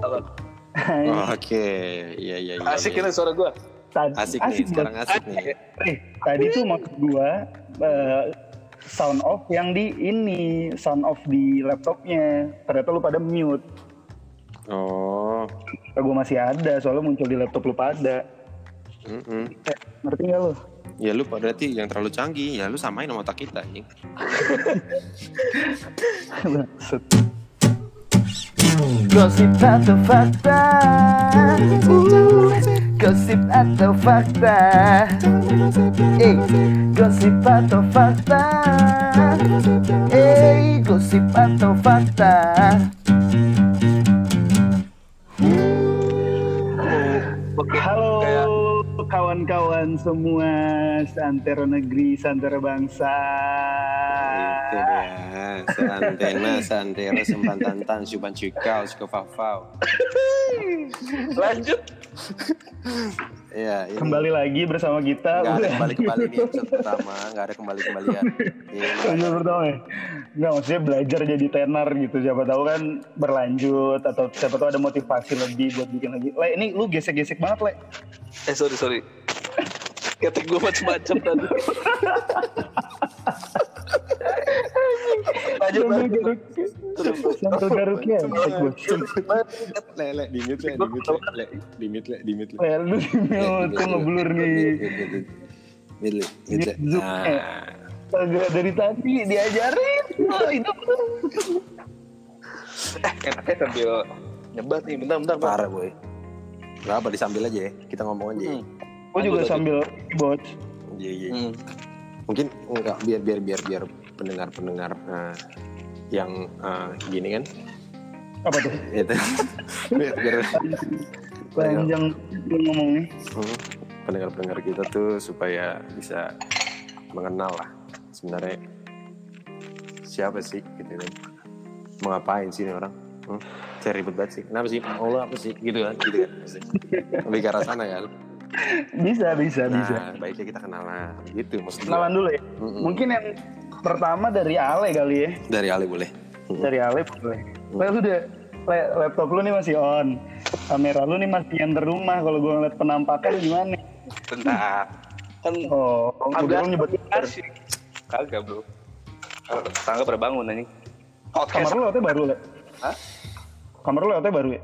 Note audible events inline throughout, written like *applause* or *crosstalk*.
Halo. Oh, Oke, *laughs* iya iya iya. Asik iya. ini suara gue. Tad- Asik, nih, sekarang asik nih. Eh, tadi tuh maksud gua eh, sound off yang di ini, sound off di laptopnya. Ternyata lu pada mute. Oh, gua masih ada, soalnya muncul di laptop lu pada. mm-mm. Eh, ngerti nggak lu? ya lu berarti yang terlalu canggih, ya lu samain sama otak kita anjing. *laughs* Gosip atau fakta? Uh, Gosip atau fakta? Eh, gosip atau fakta? Eh, gosip atau fakta? Oke. Halo kawan-kawan semua santero negeri, santero bangsa. Itu dia, seantena, seantero, sempantantan, suban cikau, sukafafau. lanjut. Iya, ini Kembali lagi bersama kita. nggak ada kembali-kembali di episode pertama, nggak ada kembali-kembalian. Ini Episode pertama ya? Nggak, maksudnya belajar jadi tenar gitu. Siapa tahu kan berlanjut atau siapa tahu ada motivasi lebih buat bikin lagi. Le, ini lu gesek-gesek banget, Le. Eh sorry sorry. Ketik gue macem-macem tadi. *laughs* sambil garuknya. ketek gua. le, le, di mute, le, di mute, le, le, di mute, le, di mute, le. Ngeblur nih. Mute, le, mute, le. Zoom, eh. Nah, Kagak dari tadi diajarin. Oh, itu Eh enaknya sambil nyebat nih. Bentar bentar. Parah boy. Gak apa, disambil aja ya. Kita ngomong aja ya. Hmm. Gue juga sambil bot. Iya, iya. Hmm. Mungkin enggak, biar, biar, biar, biar pendengar-pendengar eh, yang eh, gini kan. Apa tuh? Itu. Panjang ngomongnya. Hmm, pendengar-pendengar kita tuh supaya bisa mengenal lah sebenarnya siapa sih gitu kan mau ngapain sih ini orang hmm? saya ribet banget sih kenapa sih mau lo apa sih gitu kan gitu kan lebih ke arah sana kan Bisa, bisa, nah bisa. baiknya kita kenalan gitu maksudnya Kenalan dulu ya. Mm-mm. Mungkin yang pertama dari Ale kali ya. dari Ale boleh. Dari Ale boleh. Le, lu udah le- laptop lu nih masih on. Kamera lu nih masih yang rumah. Kalau gue ngeliat penampakan gimana? Bentar. Kan Oh, agak nyebut sih. Kagak bro. Kalau Tangga pada bangun anjing. Kamar lu lautnya baru, Le? Hah? Kamar lu lautnya baru ya?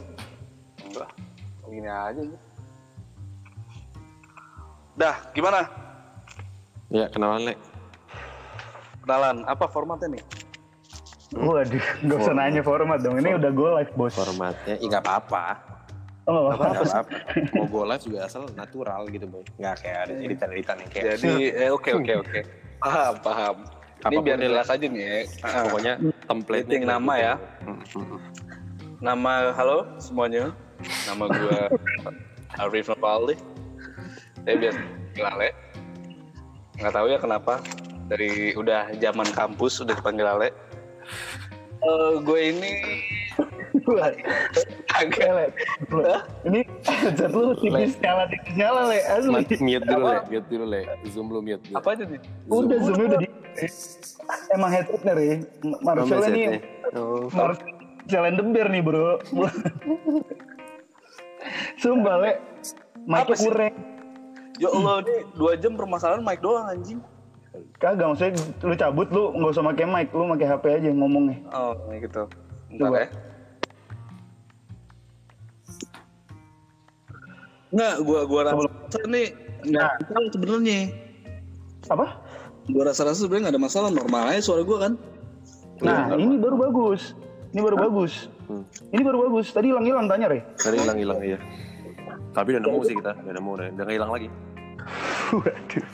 Enggak. Gini aja nih. Dah, gimana? ya kenalan le Kenalan, apa formatnya nih? Waduh, gak usah nanya format dong. Ini udah gue live, bos. formatnya ya nggak apa-apa Oh, gak apa-apa. nggak apa-apa mau go live juga asal natural gitu boy nggak kayak ada editan-editan yang kayak Jadi, eh, oke oke oke. Paham, paham. Ini biar jelas aja nih ya. Ah, pokoknya template Setting nama ya. Hmm, Nama, halo semuanya. Nama gue Arif Nopaldi. Saya biasa panggil Ale. Nggak tahu ya kenapa. Dari udah zaman kampus udah dipanggil Ale. Eh, gue ini agak Le. Ini headset lu tipis nyala tipis nyala le asli. mute dulu le mute dulu le zoom lu mute dulu. apa aja nih? Udah zoomnya udah di. Emang. Marcel Oh, nih. Marcel and the Bear nih bro. Sumpah le. Sih? kurang. Ya Allah, ini dua jam permasalahan mic doang anjing. Kagak maksudnya lu cabut lu nggak usah pakai mic, lu pakai HP aja ngomongnya. Oh, gitu. Bentar Coba. ya. Nggak, gua gua rasa nih nggak masalah sebenarnya. Apa? Gua rasa-rasa sebenarnya nggak ada masalah normal aja suara gua kan. Nah, ini baru bagus. Ini baru bagus. Hmm. Ini baru bagus. Tadi hilang-hilang tanya, Re. Tadi hilang-hilang iya. Tapi udah nemu sih kita, udah nemu udah, udah nggak hilang lagi. *laughs* Waduh.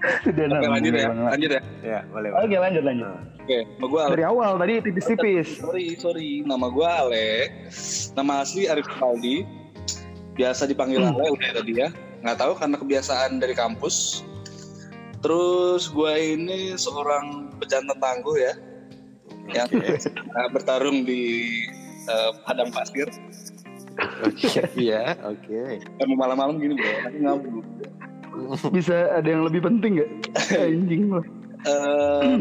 Udah Oke, lanjut ya. Bang. Lanjut ya. Ya, boleh. Oke, lanjut lanjut. Oke, nama gua. Dari awal tadi tipis-tipis. Sorry, sorry. Nama gua Ale. Nama asli Arif Paldi. Biasa dipanggil Ale udah tadi ya. Nggak tahu karena kebiasaan dari kampus. Terus gua ini seorang pejantan tangguh ya. Yang uh, bertarung di uh, padang pasir. Oke, iya, oke. Kamu malam-malam gini bro, nanti ngablu. *laughs* Bisa ada yang lebih penting nggak? *laughs* Anjing loh. Eh,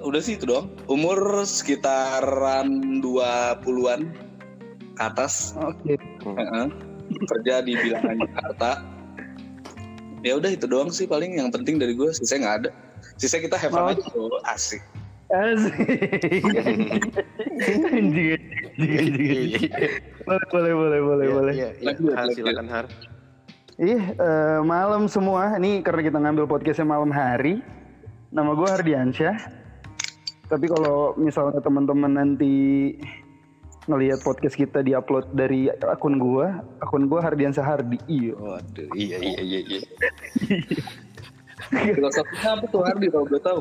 udah sih itu doang. Umur sekitaran 20-an. ke atas Oke. Heeh. kerja di bilangan Jakarta ya udah itu doang sih paling yang penting dari gue sisa nggak ada sisa kita have fun Oh. aja bro. asik Asik. *laughs* Anjing, anjing, anjing. Boleh, boleh, boleh, boleh, Iya, boleh. Iya, iya. Lanjut, Har, silakan Har. Ih, eh, malam semua. Ini karena kita ngambil podcastnya malam hari. Nama gue Hardiansyah. Tapi kalau misalnya teman-teman nanti ngelihat podcast kita diupload dari akun gue, akun gue Hardiansyah Hardi. Iya. Waduh, iya iya iya iya. *laughs* filosofinya apa tuh Hardi kalau gue tahu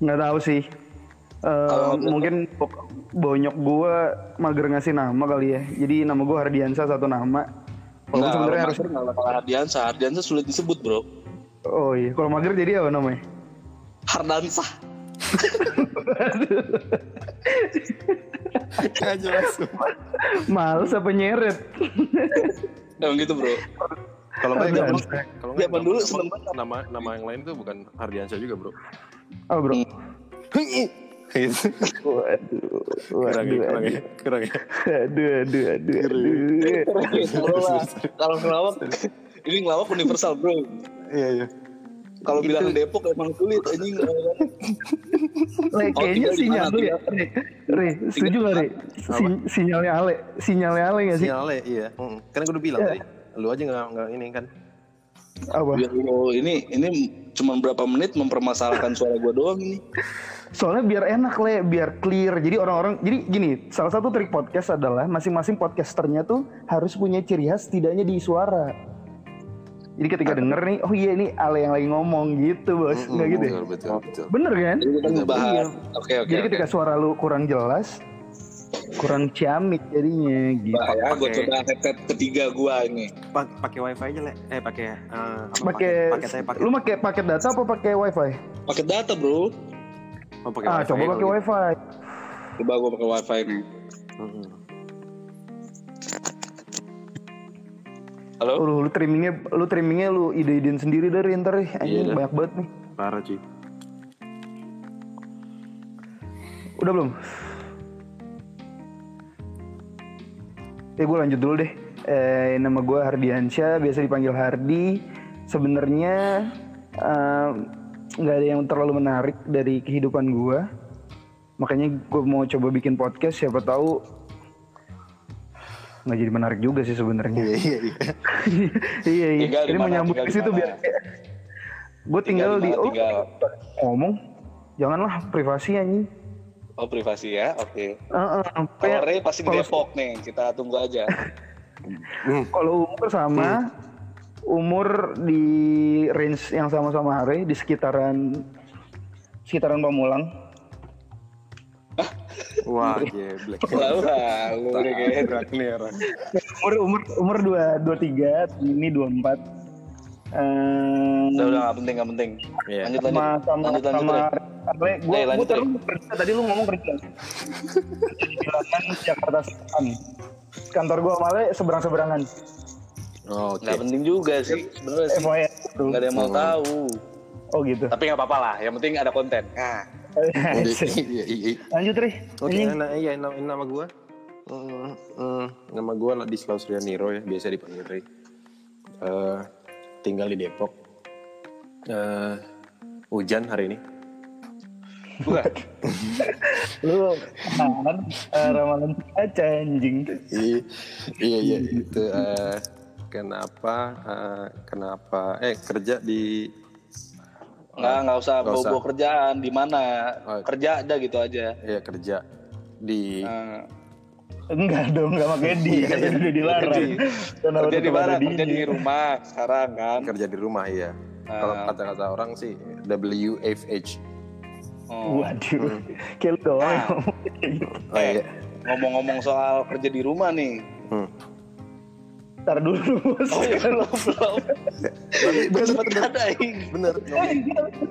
Nggak tahu sih. Nggak mungkin bonyok gue mager ngasih nama kali ya. Jadi nama gue Hardiansyah satu nama. Walaupun sebenarnya harus nggak bakal Hardiansa Hardiansa sulit disebut bro Oh iya, kalau mager jadi apa namanya? Hardansa *laughs* Nggak jelas. Males apa nyeret? emang gitu bro Kalau nggak Hardiansa. kalau kalau nggak Zaman nama- dulu nama- seneng banget. nama nama yang lain tuh bukan Hardiansyah juga bro. Oh bro. Gitu. Waduh, Kurang ya, waduh, kurang ya, aduh, kurang ya. aduh, aduh, aduh, aduh. Kalau ngelawak ini ngelawak universal bro Iya iya. kalau bilang Depok emang sulit anjing *laughs* Le, Oh, kayaknya sinyal lu ya, Re. Re, setuju gak Re? Si- sinyalnya Ale, sinyalnya Ale gak sih? Sinyalnya iya. Mm. Kan gue udah bilang Iya. tadi. Lu aja nggak nggak ini kan. Apa? Biar lo ini ini cuma berapa menit mempermasalahkan suara gue doang ini Soalnya biar enak Le, biar clear. Jadi orang-orang, jadi gini, salah satu trik podcast adalah masing-masing podcasternya tuh harus punya ciri khas setidaknya di suara. Jadi ketika denger nih, oh iya ini Ale yang lagi ngomong gitu bos, Mm-mm, nggak gitu ya? Betul betul betul. Bener kan? jadi kita ngebahas Iya. Jadi ketika suara lu kurang jelas, kurang ciamik jadinya gitu. Bah, ya, gue coba headset ketiga gue ini. Pa- pakai wifi aja le. Eh pakai eh, apa, Pakai, pakai. lu pakai paket data apa pakai wifi? Pakai data bro. Oh, pakai Ah, wifi coba pakai gitu. wifi. Coba gue pakai wifi nih. Mm-mm. Halo? Lu, lu trimmingnya, lu trimmingnya lu ide-idein sendiri dari ntar nih. Anjing dah. banyak banget nih. Parah cuy. Udah belum? Ya gue lanjut dulu deh. Eh, nama gue Hardiansyah, biasa dipanggil Hardi. Sebenarnya eh, nggak ada yang terlalu menarik dari kehidupan gue. Makanya gue mau coba bikin podcast. Siapa tahu nggak jadi menarik juga sih sebenarnya. Iya iya iya. *laughs* iya. Tinggal di Ini tinggal ke di situ biar. Gue tinggal, di. mana, Oh, tinggal. ngomong. Janganlah privasi anjing. Oh privasi ya, oke. Heeh, Kalau kayak- Ray pasti di kalau- Depok nih, kita tunggu aja. Kalau umur sama, umur di range yang sama-sama Hare di sekitaran sekitaran Pamulang. *laughs* Wah, geblek. *laughs* Lalu lu nih orang. Umur umur umur dua dua tiga, ini dua empat. Eh, Udah udah nggak penting nggak penting. Iya. Lanjut sama lanjut. sama lanjut lanjut. sama Ray. Ray, gua lanjut, taruh Ray. kerja, tadi lu ngomong kerja. Di bilangan *laughs* Jakarta Selatan. Kantor gua sama Ale seberang-seberangan. Oh, Oke. Nggak penting juga sih sebenarnya sih. FYI. Nggak ada yang mau tahu. Oh gitu. Tapi nggak apa-apa lah. Yang penting ada konten. Nah, *laughs* Iya iya iya. Lanjut Ri. Oke, Anjing. nah, iya nama, nama gue. Hmm, hmm, nama gue Ladislaus Rianiro ya, biasa dipanggil Ray. Eh, tinggal di Depok. Eh, hujan hari ini. Bukan. *laughs* Lu kan eh, ramalan aja anjing. iya iya iya itu eh, kenapa eh, kenapa eh kerja di Nggak nggak usah Nggak usah. bawa kerjaan di mana. Oh. Kerja aja gitu aja. ya kerja di Nah, Enggak dong, enggak pakai di, kan udah dilarang. Di. Kenapa kerja di mana? Kerja di rumah sekarang kan. kerja di rumah ya. Kalau Ah. kata-kata orang sih WFH. Oh. Waduh, kayak lu doang Ah. kayak gitu. Oh iya. Ngomong-ngomong soal kerja di rumah nih. Hmm. Ntar dulu *laughs* bos. Oh ya belum belum. Gue sempet Bener,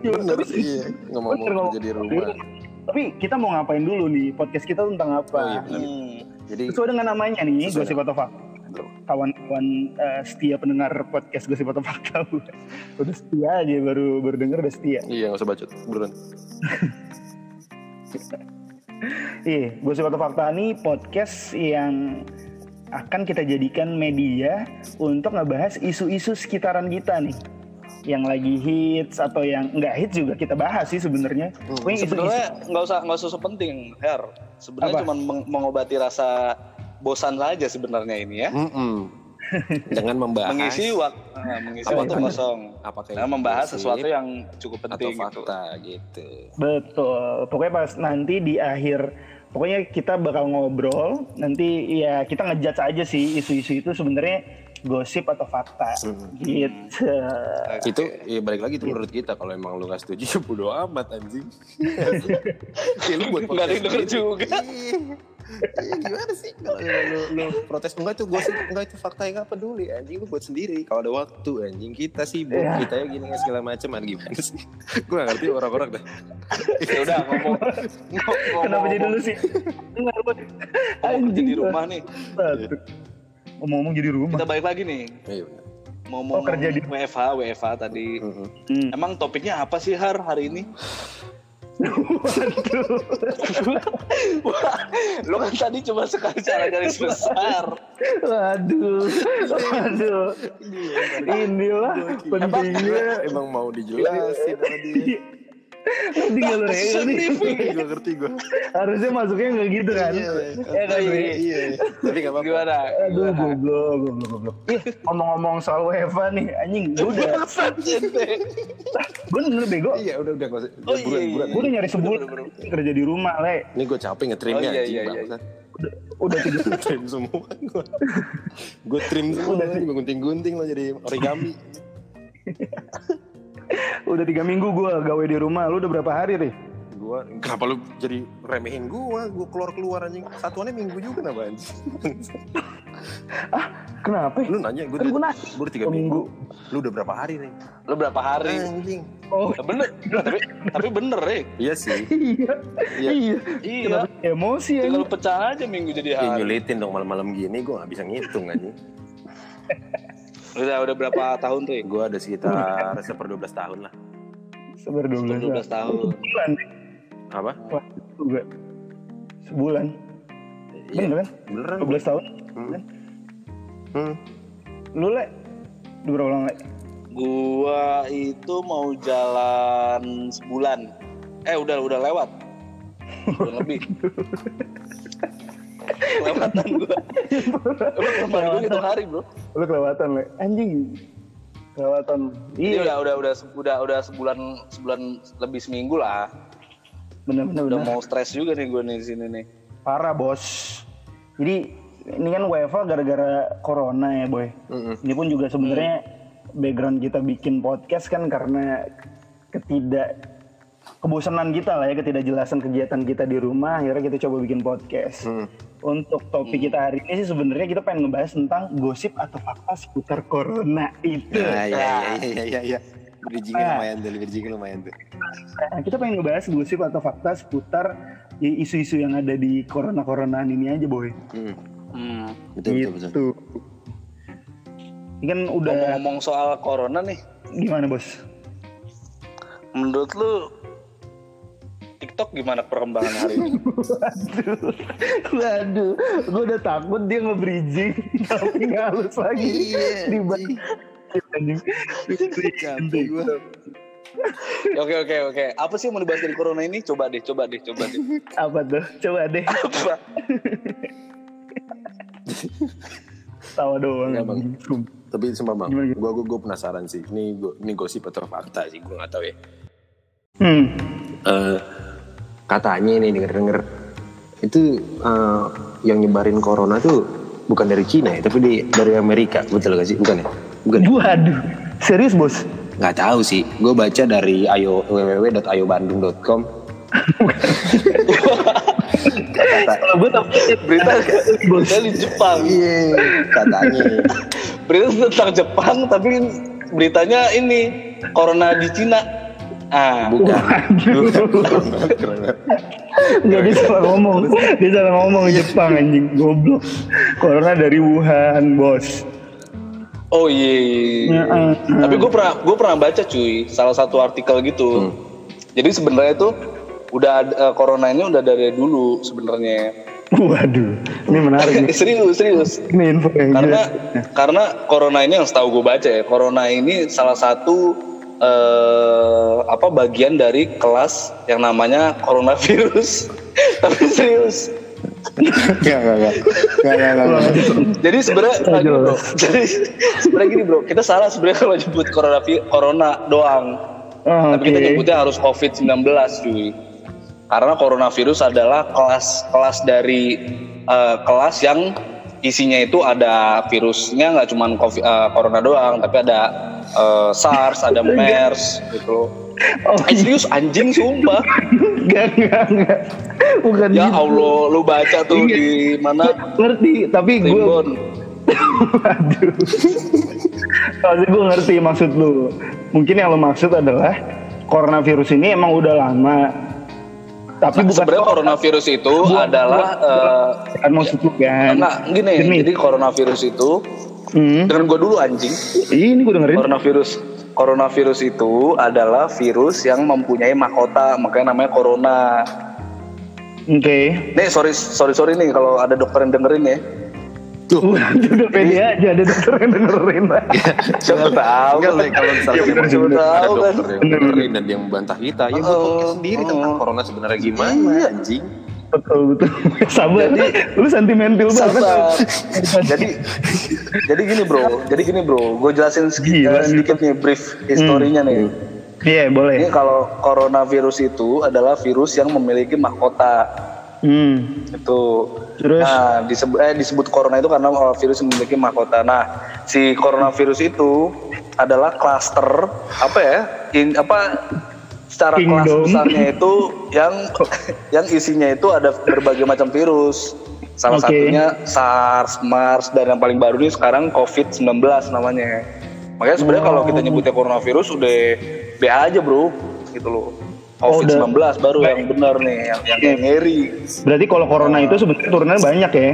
bener sih. *laughs* Iya. Ngomong-ngomong Bener, kerja di rumah. Tapi kita mau ngapain dulu nih? Podcast kita tentang apa? Oh iya bener. Hmm. Jadi Sesuai dengan namanya nih, Gosip atau Fakta. Kawan-kawan eh, setia pendengar podcast Gosip atau Fakta. udah setia aja, baru baru denger udah setia. iya nggak usah bacot, beneran. *laughs* Iya, Gosip atau Fakta ini podcast yang akan kita jadikan media untuk ngebahas isu-isu sekitaran kita nih. Yang lagi hits atau yang nggak hits juga kita bahas sih sebenarnya. Isu-isu- Sebenarnya nggak usah nggak usah penting, Her. Sebenarnya cuma meng- mengobati rasa bosan saja sebenarnya ini ya. Mm-mm. Dengan membahas Mengisi waktu mengisi Apa waktu kosong. apakah Nah, itu membahas sesuatu yang cukup atau penting gitu. fakta gitu. Betul. Pokoknya pas nanti di akhir pokoknya kita bakal ngobrol, nanti ya kita ngejudge aja sih isu-isu itu sebenarnya gosip atau fakta. Gitu. Itu ya balik lagi itu menurut kita kalau emang lu nggak setuju ya bodo amat anjing. *laughs* ya lu buat Nggak ada yang denger sendiri. juga. Iya. Gimana sih kalau lu, lu protes enggak itu gosip enggak itu fakta yang nggak peduli anjing lu buat sendiri kalau ada waktu anjing kita sibuk Iya. kita ya gini segala macam an gimana sih gue gak ngerti orang-orang dah Ya udah ngomong. ngomong- Kenapa jadi lu sih? Enggak lu. ngomong kerja di rumah nih. Ngomong-ngomong jadi rumah. Kita balik lagi nih. iya benar Mau Oh, kerja di- WFH, WFH tadi. Mm-mm. Hmm. Emang topiknya apa sih Har hari ini? Wah, *laughs* lu kan tadi cuma sekali cara garis besar. Waduh. Waduh. Inilah pentingnya. emang mau dijelasin sama *laughs* dia Tinggal lu nih. gue ngerti gue Harusnya masuknya nggak gitu kan? Ya kan, Bre? iya tapi gak apa-apa Gimana? Aduh, goblok, goblok, goblok. Ih, ngomong-ngomong soal WFA nih, anjing, gue udah, bener bego. iya udah udah gak Oh, iya, buruan Gue udah nyari sebulan kerja di rumah, le. ini gue capek ngetrimnya Oh, iya, anjing iya, iya. Udah, udah tiga, *laughs* trim semua gue gue trim semua gue gunting-gunting lo jadi origami *laughs* udah tiga minggu gue gawe di rumah. Lu udah berapa hari, Ri? gue kenapa lu jadi remehin gue gue keluar keluar anjing satuannya minggu juga kenapa anjing *laughs* Kenapa? ya? lu nanya gue Kan udah gua nanya. gue udah tiga Oh, minggu lu udah berapa hari nih Lu berapa hari? anjing Oh, Ya bener, tapi tapi bener eh. iya sih *laughs* iya, Iya. iya. Iya. Kenapa emosi ya? Tinggal pecah aja minggu jadi ya, hari. nyulitin dong malam-malam gini gue gak bisa ngitung anjing *laughs* Udah udah berapa tahun tuh? gue ada sekitar seper 12 tahun lah Sebar 12, 12 tahun. Sebulan, apa Wah, juga. Sebulan. Iya, Bener kan? beneran 12 tahun. Hmm. Hmm. Lu, le? Udah berapa lama, le? Gua itu mau jalan sebulan. Eh udah udah lewat. Udah lebih. *laughs* Kelewatan gua. Kemarin gua hitung hari bro. Lu kelewatan, le. Anjing. Kelewatan. Ini Iya, udah udah udah udah udah sebulan sebulan lebih seminggu lah. bener-bener. Udah mau stres juga nih gua nih di sini nih. Parah bos. Jadi ini kan WFA gara-gara corona ya boy. Mm-mm. Ini pun juga sebenarnya background kita bikin podcast kan karena ketidak kebosanan kita lah ya ketidakjelasan kegiatan kita di rumah akhirnya kita coba bikin podcast. Hmm. Untuk topik kita hari ini sih sebenarnya kita pengen ngebahas tentang gosip atau fakta seputar corona itu. Ya, ya, ya, ya, ya, ya. Bridgingnya Ah. lumayan tuh, bridgingnya lumayan tuh. Nah, kita pengen ngebahas gosip atau fakta seputar isu-isu yang ada di corona-coronaan ini aja boy. Hmm. Hmm. Betul, betul, betul. gitu. Ini kan udah Ngomong-ngomong soal corona nih, gimana bos? menurut lu TikTok gimana perkembangan hari ini? Waduh, waduh, gue udah takut dia nge-bridging tapi nggak halus lagi. Iya, Di anjing. anjing. Capek gua. Oke oke oke. Apa sih yang mau dibahas dari corona ini? Coba deh, coba deh, coba deh. Apa tuh? Coba deh. Apa? Tawa doang. Enggak, Bang. Tapi sumpah bang, Gimana, gimana? gua, gua, gua penasaran sih. Ini gua, ini gosip atau fakta sih, gua nggak tahu ya. Hmm. Eh, katanya ini denger denger itu eh, yang nyebarin corona tuh bukan dari Cina ya, tapi di, dari Amerika, betul gak sih? Bukan ya? Bukan. ya? Waduh, serius bos? Nggak tahu sih. Gue baca dari ayo www.ayobandung.com. *laughs* Kalau gue Berita berita di Jepang. iya, katanya. *laughs* Berita tentang Jepang tapi beritanya ini corona di Cina. Ah, Bukan. Nggak dia salah ngomong, dia salah ngomong Jepang anjing goblok. Corona dari Wuhan bos. oh iya. iya. Heeh. Tapi gue pernah gue pernah baca cuy salah satu artikel gitu. Jadi sebenarnya tuh udah ada- eh, corona ini udah dari dulu sebenarnya. Waduh, ini menarik nih. *laughs* serius, serius. Ini info yang Karena karena corona ini yang setahu gue baca ya, corona ini salah satu eh, apa bagian dari kelas yang namanya coronavirus. *laughs* Tapi serius. Enggak, enggak, enggak. Enggak, enggak, enggak, enggak. Jadi sebenarnya bro. Jadi sebenarnya gini bro, kita salah sebenarnya kalau nyebut corona corona doang. Oh, Tapi kita Oke. nyebutnya harus COVID-19 cuy. Karena coronavirus adalah kelas-kelas dari eh, kelas yang isinya itu ada virusnya nggak cuma COVID, eh, corona doang, tapi ada eh, SARS, ada MERS gitu. Oh, Eh, serius anjing sumpah. enggak, enggak, enggak. Bukan Ya gitu. Allah, lu baca tuh Iya. di mana? Ngerti, tapi gue. Waduh. Tapi gue ngerti maksud lu. Mungkin yang lu maksud adalah coronavirus ini emang udah lama. Tapi bukan Sebenarnya coronavirus itu adalah eh, kan maksud lu kan. enggak gini, Gini. jadi coronavirus itu Hmm. dengan gue dulu anjing. Ini gue dengerin. Coronavirus coronavirus itu adalah virus yang mempunyai mahkota, makanya namanya corona. Oke. Nih sorry sorry sorry nih kalau ada dokter yang dengerin ya. Waduh, udah pede aja ada *laughs* dokter yang dengerin. Siapa tahu kan? Kalau misalnya Ya, ada tahu kan? dokter yang dengerin dan dia membantah kita, ya buat podcast sendiri tentang oh. corona sebenarnya gimana, Iya. anjing. Betul betul. Sabar. lu sentimental banget. *laughs* Jadi jadi gini bro, jadi gini bro, gue jelasin sedikit, Gila nih. sedikit nih brief historinya nih. Iya, boleh. Ini kalau coronavirus itu adalah virus yang memiliki mahkota. Hmm. Itu. Terus? Nah, disebut eh, disebut corona itu karena uh, virus yang memiliki mahkota. Nah, si coronavirus itu adalah klaster apa ya? In, apa secara kelas Kingdom. besarnya itu *laughs* yang yang isinya itu ada berbagai macam virus. Salah Oke. satunya SARS, MERS dan yang paling baru ini sekarang COVID-19 namanya. Makanya sebenarnya kalau kita nyebutnya coronavirus udah B aja, Bro. Gitu loh. Oh, COVID-19 baru yang benar nih, yang yang, yang ngeri. Berarti kalau corona itu sebenarnya turunannya banyak ya.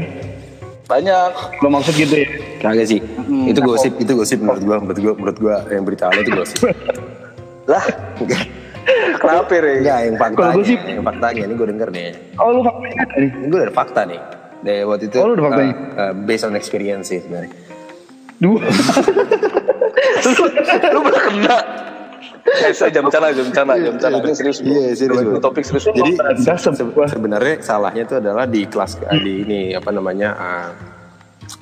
Banyak. Lo maksud gitu ya? Kagak sih. Mm, itu nah, gosip, itu gosip menurut gua, menurut gua, menurut gua yang berita itu gosip. Lah, *laughs* kenapa, Re? Enggak, yang Kalau faktanya, gosip- yang faktanya ini gua denger nih. Oh lu faktanya ada nih? Ini gue ada fakta nih. Dari waktu itu, Oh, lu ada faktanya? uh, uh, based on experience sih sebenarnya. Dua. *laughs* Lu pernah kena? Eh, saya jam bercanda, jam bercanda, jam bercanda. Ini serius, Bro. Iya, serius, Ini Bro. Topik serius. Jadi sebenarnya salahnya itu adalah di kelas di ini apa namanya uh,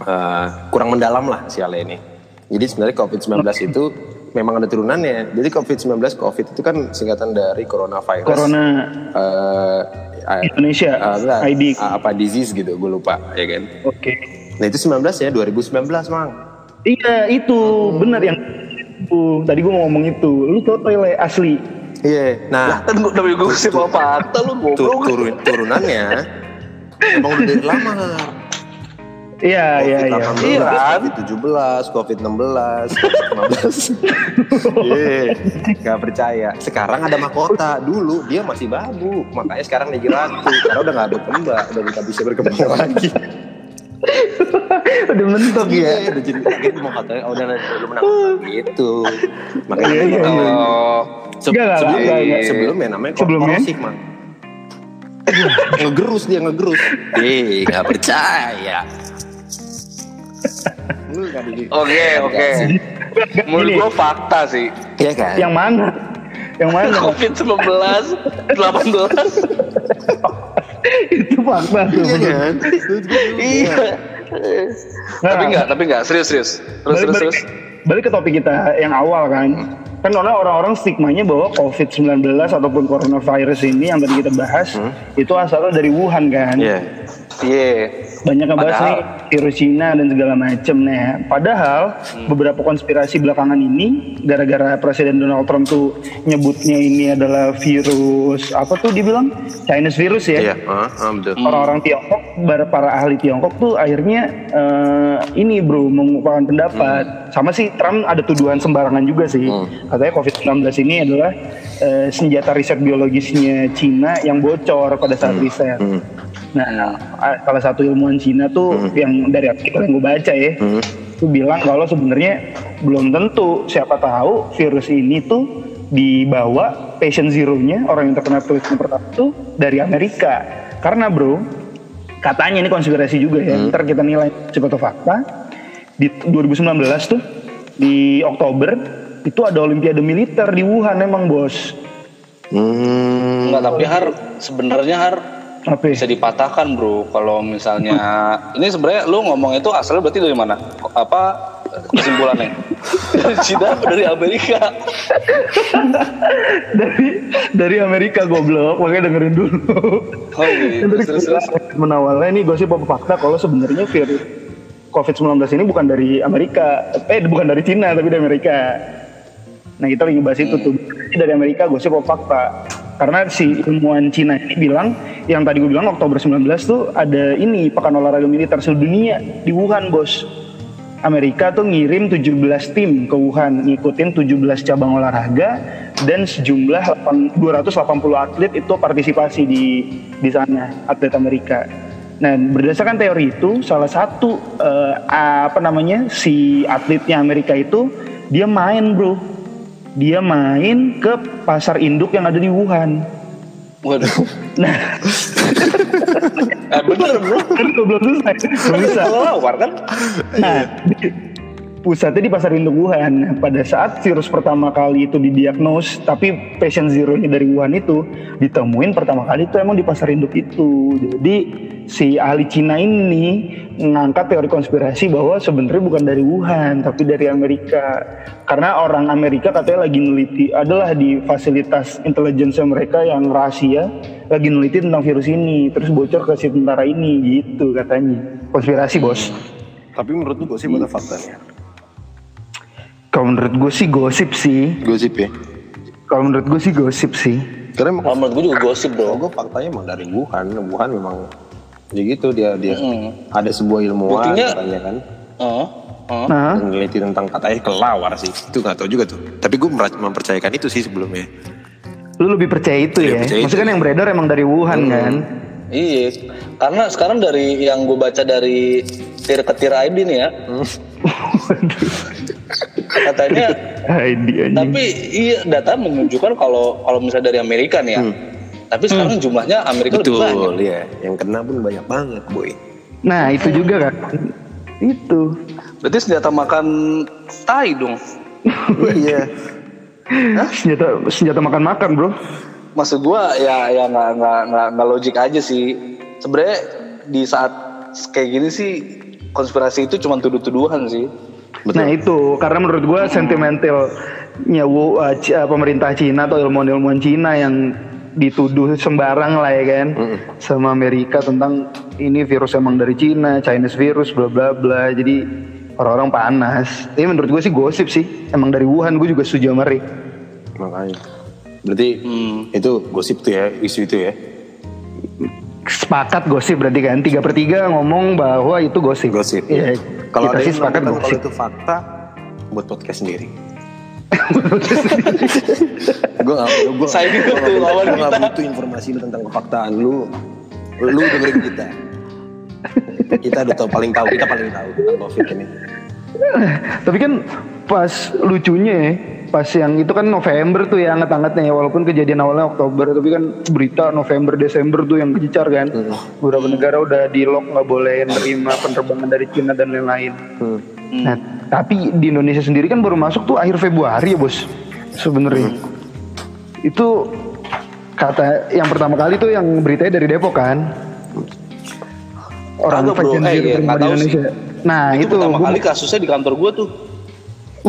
uh, kurang mendalam lah sialnya ini. Jadi sebenarnya COVID-19 itu memang ada turunannya. Jadi COVID-19 COVID itu kan singkatan dari coronavirus. Corona uh, Indonesia uh, enggak, ID. uh, apa disease gitu, gue lupa ya kan. Oke. Nah itu 19 ya 2019 mang. Iya itu benar yang itu. Tadi gue mau ngomong itu. Lu tau toilet asli. Iya. Nah Kan gue namanya gue sih mau fakta lu turun turunannya emang udah dari lama. Iya iya iya. Iya kan? COVID-17, COVID-16, 15. Iya, gak percaya. Sekarang ada mahkota. Dulu dia masih babu. Makanya sekarang dia ratu. Karena udah gak berkembang. Udah gak bisa berkembang *laughs* lagi. Udah mentok ya. Iya, udah jadi gitu mau katanya, oh udah lu menang gitu. Makanya Iya, iya, kalau iya. enggak, sebelum- sebelumnya namanya Sebelumnya? Mang. ngegerus dia ngegerus. Eh, gak percaya. Oke, oke. Menurut gue fakta sih. Iya kan? Yang mana? Yang mana? COVID-19, 18. itu fakta tuh. Iya kan? Iya. Tapi enggak, tapi enggak. Serius, serius. Terus, balik, terus, balik, terus. balik ke topik kita yang awal kan. Kan orang orang stigmanya bahwa COVID-19 ataupun coronavirus ini yang tadi kita bahas itu asalnya dari Wuhan kan. Iya. Iya. Banyak yang bahas nih virus Cina dan segala macem nah. Padahal beberapa konspirasi belakangan ini gara-gara Presiden Donald Trump tuh nyebutnya ini adalah virus apa tuh dibilang Chinese virus ya. Iya, ah, ah, betul. orang-orang Tiongkok, para, para ahli Tiongkok tuh akhirnya eh, ini bro mengumpulkan pendapat. Sama sih Trump ada tuduhan sembarangan juga sih. Katanya COVID-19 ini adalah eh, senjata riset biologisnya Cina yang bocor pada saat riset. Nah, a- salah satu ilmuwan Cina tuh yang dari artikel yang gue baca ya, tuh bilang kalau sebenarnya belum tentu siapa tahu virus ini tuh dibawa patient zero-nya orang yang terkena tulisan pertama itu dari Amerika. Karena bro, katanya ini konspirasi juga ya. Ntar kita nilai coba atau fakta. Di 2019 tuh di Oktober itu ada Olimpiade militer di Wuhan emang bos. Hmm. Enggak, tapi Har sebenarnya Har Apa? ya? bisa dipatahkan bro kalau misalnya *laughs* ini sebenarnya lu ngomong itu asalnya berarti dari mana apa kesimpulannya *laughs* dari Cina dari Amerika *laughs* dari dari Amerika goblok makanya dengerin dulu. oh gitu Terus, terus menawalnya ini gosip apa fakta kalau sebenarnya virus COVID-19 ini bukan dari Amerika, eh bukan dari Cina tapi dari Amerika. Nah kita lagi bahas itu tuh dari Amerika gosip apa fakta. Karena si ilmuwan Cina ini bilang, yang tadi gue bilang Oktober 19 tuh ada ini pekan olahraga militer sedunia di Wuhan bos. Amerika tuh ngirim 17 tim ke Wuhan ngikutin 17 cabang olahraga dan sejumlah 8 280 atlet itu partisipasi di di sana atlet Amerika. Nah berdasarkan teori itu salah satu eh, apa namanya si atletnya Amerika itu dia main bro dia main ke pasar induk yang ada di Wuhan. waduh. Nah. Eh, bener bro. Kan belum selesai belum bisa. kelawar kan? Nah, di- pusatnya di pasar induk Wuhan. Pada saat virus pertama kali itu didiagnos, tapi patient zero ini dari Wuhan itu ditemuin pertama kali itu emang di pasar induk itu. Jadi si ahli Cina ini ngangkat teori konspirasi bahwa sebenarnya bukan dari Wuhan, tapi dari Amerika. Karena orang Amerika katanya lagi neliti, adalah di fasilitas intelligence mereka yang rahasia, lagi neliti tentang virus ini, terus bocor ke si tentara ini, gitu katanya. Konspirasi bos. Tapi menurut lu gosip atau faktanya? Kalau menurut gue sih gosip sih. Gosip ya. Kalau menurut gue sih gosip sih. Karena kalau menurut gue juga gosip dong gue faktanya emang dari Wuhan. Wuhan memang ya gitu dia dia Mm. ada sebuah ilmuwan Buktinya- katanya kan Heeh, heeh. Nah, meneliti tentang katanya kelawar sih itu nggak tahu juga tuh tapi gue mempercayakan itu sih sebelumnya lu lebih percaya itu Lebih ya? percaya Maksudnya kan yang beredar emang dari Wuhan kan? Iya, karena sekarang dari yang gue baca dari tir ketir ID nih ya, *laughs* katanya *laughs* ID anjing. tapi iya data menunjukkan kalau kalau misalnya dari Amerika nih ya, tapi sekarang jumlahnya Amerika lebih banyak. betul ya yang kena pun banyak banget boy Nah itu juga kan? Itu. Berarti senjata makan tai dong. *laughs* iya Senjata senjata makan-makan bro. Maksud gue ya ya nggak nggak nggak nggak logik aja sih. Sebenarnya di saat kayak gini sih konspirasi itu cuma tuduh-tuduhan sih. Nah itu karena menurut gue sentimentalnya uh, C- uh, pemerintah Cina atau ilmuwan-ilmuwan Cina yang dituduh sembarang lah ya kan sama Amerika tentang ini virus emang dari Cina, Chinese virus bla bla bla. Jadi orang-orang panas. Tapi menurut gue sih gosip sih. Emang dari Wuhan gue juga setuju sama Rick. makanya berarti Hmm. itu gosip tuh ya isu itu ya Sepakat gosip berarti kan tiga per tiga ngomong bahwa itu gosip. gosip Iya. kalau kita ada sih yang sepakat bilang kalau gosip. itu fakta buat podcast sendiri gue gak, gue Saya juga tuh lawan gue gak kita. butuh informasi lu tentang kefaktaan lu lu dengerin kita kita udah tau paling tahu kita paling tahu tentang covid ini Tapi kan pas lucunya ya, pas yang itu kan November tuh ya anget-angetnya ya walaupun kejadian awalnya Oktober tapi kan berita November Desember tuh yang kejicar kan. Beberapa negara udah di lock nggak boleh nerima penerbangan dari Cina dan lain-lain. Hmm. Nah, tapi di Indonesia sendiri kan baru masuk tuh akhir Februari ya bos sebenarnya. Itu kata yang pertama kali tuh yang beritanya dari Depok kan. Orang Kagak, bro. Eh, iya, di tahu sih. Indonesia. Nah itu, itu, pertama gua- kali kasusnya di kantor gue tuh.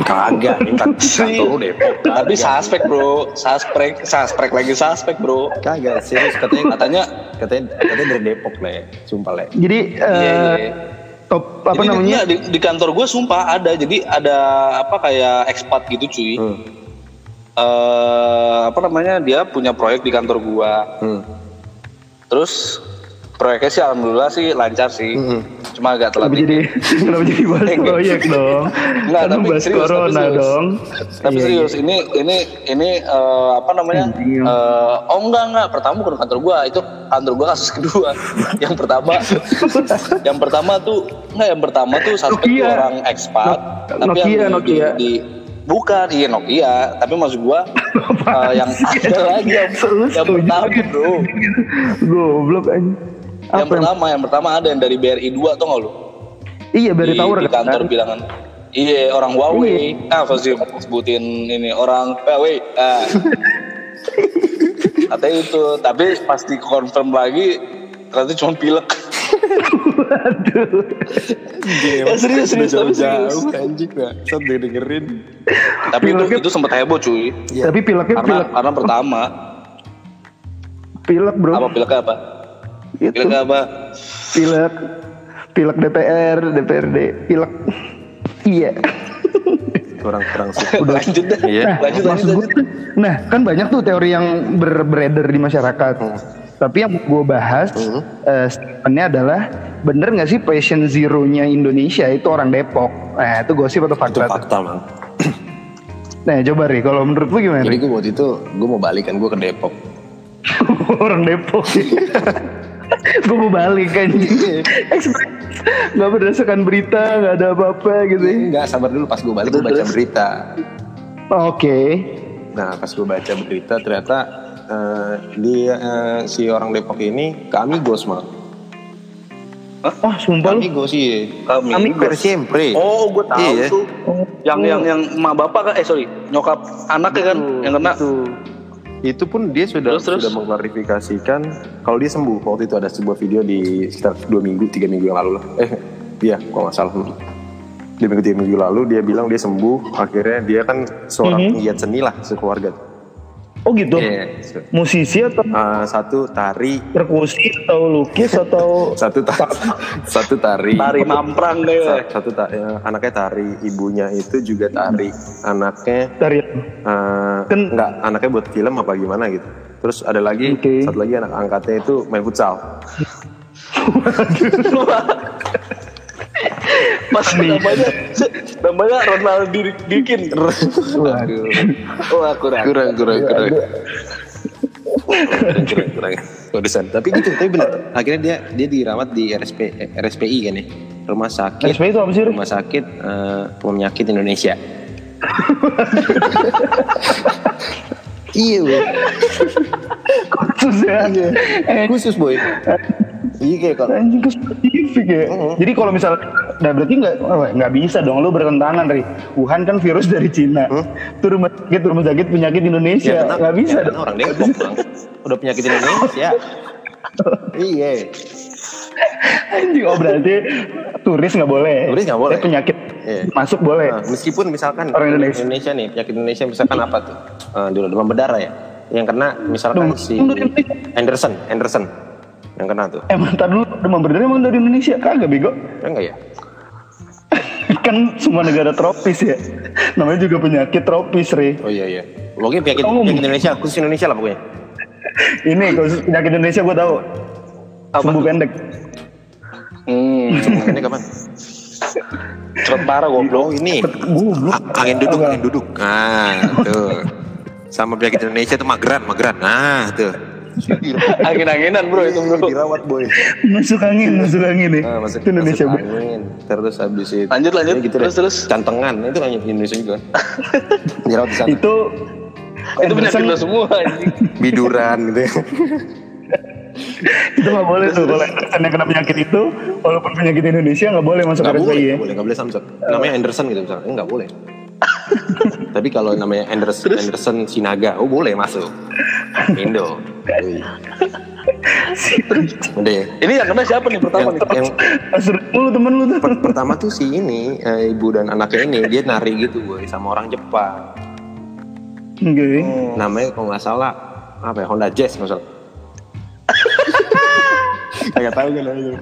Kagak kan lu Depok Tapi suspek bro, suspek, suspek lagi suspek bro. kagak serius katanya Katanya katanya katanya dari Depok lah ya sumpah lah ya. Jadi Iya, eh, iya. top apa Jadi namanya? di, di kantor gue sumpah ada jadi ada apa kayak expat gitu cuy. Hmm. Eh, apa namanya dia punya proyek di kantor gua. Hmm. Terus proyeknya sih alhamdulillah sih lancar sih. Hmm. Cuma agak telat Kenapa dikit. jadi kenapa jadi bahas proyek dong? *laughs* Enggak, Kan tapi bahas serius, tapi corona serius. dong. Tapi Iya, serius ini ini ini eh, apa namanya? Anjing. Eh, oh enggak enggak, pertama bukan kantor gua, itu kantor gua kasus kedua. *laughs* yang pertama *laughs* yang pertama tuh enggak yang pertama tuh suspek Nokia. orang ekspat, No- tapi Nokia, yang di, Nokia. di, Bukan, iya Nokia. Tapi maksud gua eh, yang ada lagi yang, yang pertama bro. Goblok aja. Yang Apa yang, pertama, yang pertama ada yang dari BRI 2 tau gak lu? Iya, dari di, tower di kantor kan? bilangan. Iya, orang Huawei. Ah, pasti sebutin ini orang Huawei. Ah. *laughs* Katanya itu, tapi pasti confirm lagi ternyata cuma pilek. Ya, *laughs* serius, serius, tapi serius. jauh anjing gak Set dengerin Tapi itu, Pileknya- itu sempat heboh cuy. Tapi pileknya Karena pilek, karena pertama, pilek bro. apa pileknya apa? Itu. Pileknya apa? pilek. Pilek DPR DPRD pilek. Iya. Kurang-kurang *laughs* sih lanjut dah. Iya. nah Lanjut, lanjut, maksud lanjut. gue nah kan banyak tuh teori yang ber- beredar di masyarakat. Tapi yang gue bahas eh, statementnya adalah bener nggak sih patient zero-nya Indonesia itu orang Depok? Nah itu gosip atau itu fakta tuh? fakta mang nah coba ri. Kalau menurut lu gimana jadi gue waktu itu gue mau balik kan gue ke Depok. *laughs* Orang Depok *laughs* gue mau balik kan nggak berdasarkan berita nggak ada apa-apa gitu. Ya. enggak sabar dulu pas gue balik gue baca berita. Oke. Nah pas gue baca berita ternyata eh, dia eh, si orang Depok ini kami gos mang oh sumpah lu? Kami gos sih Kami. kami per sempre Oh, gue tahu Iya. tuh. Yang yang yang emak bapak kan, eh sorry, nyokap anaknya kan yang kena. itu itu pun dia sudah Terus, terus? sudah mengklarifikasikan kalau dia sembuh. Waktu itu ada sebuah video di sekitar dua minggu tiga minggu yang lalu lah. Eh iya kalau nggak salah. Dua minggu tiga minggu lalu dia bilang dia sembuh. Akhirnya dia kan seorang Mhm. penggiat seni lah sekeluarga oh gitu? Iya. musisi atau Ah, satu tari. Perkusi atau lukis atau *laughs* satu ta- satu tari. Tari mamprang deh. Sa- satu ta- ya, anaknya tari ibunya itu juga tari. Anaknya dari eh, Kan- enggak anaknya buat film apa gimana gitu. Terus ada lagi Oke. satu lagi anak angkatnya itu main futsal *laughs* *laughs* Pas namanya namanya Ronald Dir- Dirkin. Aduh. Wah, kurang. kurang kurang kurang. kurang kurang kurang. Urusan. tapi gitu tapi benar akhirnya dia dia dirawat di RSP eh, RSPI kan ya? Rumah sakit. RSPI itu apa sih rumah sakit eh, penyakit Indonesia. *laughs* Iya boy khusus ya? Khusus boy iya kayak kalau anjing ke spesifik ya. Jadi kalau misalnya nah berarti nggak oh, nggak bisa dong lu bertentangan dari Wuhan kan virus dari Cina. Itu rumah sakit rumah sakit penyakit Indonesia. Ya, nggak bisa ya, dong. orang Depok bang udah penyakit Indonesia. Iya. Anjing oh berarti turis nggak boleh. Turis nggak boleh. Eh, penyakit Iya. masuk boleh. Nah, meskipun misalkan Orang Indonesia. nih penyakit Indonesia misalkan apa tuh? Eh, dulu demam berdarah ya. Yang kena misalkan Demam- si Indonesia. Anderson Anderson yang kena tuh. Emang ntar dulu demam berdarah emang dari Indonesia? Kagak bego. Enggak ya? *laughs* Kan semua negara tropis ya. Namanya juga penyakit tropis Re. Oh iya iya. Pokoknya penyakit, Oh. penyakit Indonesia khusus Indonesia lah pokoknya. *laughs* Ini kalau penyakit Indonesia gue tahu. Sembuh pendek. Hmm, ini kapan? Cepet parah goblok. ini goblok. angin duduk angin duduk. Nah tuh. Sama penyakit Indonesia tuh mageran mageran. Nah tuh Angin-anginan bro itu bro. dirawat boy masuk angin masuk angin nih Nah, masuk, itu Indonesia masuk bro angin. Terus habis itu Lanjut, lanjut. Ya gitu Terus, deh. terus. Cantengan itu kan Indonesia juga. Dirawat di sana. itu Itu penyakit Anderson- lo semua anjing. Biduran gitu. ya. itu nggak boleh tuh kalau Anderson yang kena penyakit itu walaupun penyakit Indonesia nggak boleh masuk boleh, ya nggak boleh, nggak boleh Samsung. Namanya Anderson gitu misalnya, Eh, nggak boleh. *laughs* Tapi kalau namanya Anderson, Anderson Sinaga, oh boleh masuk. Indo. Udah ya. Ini yang kena siapa nih pertama Yang, nih? yang Asur lu temen lu tuh per- pertama tuh si ini eh, ibu dan anaknya ini dia nari gitu boy sama orang Jepang. Oke. namanya kalau nggak salah apa ya Honda Jazz *laughs* nggak salah Kagak tahu kan itu.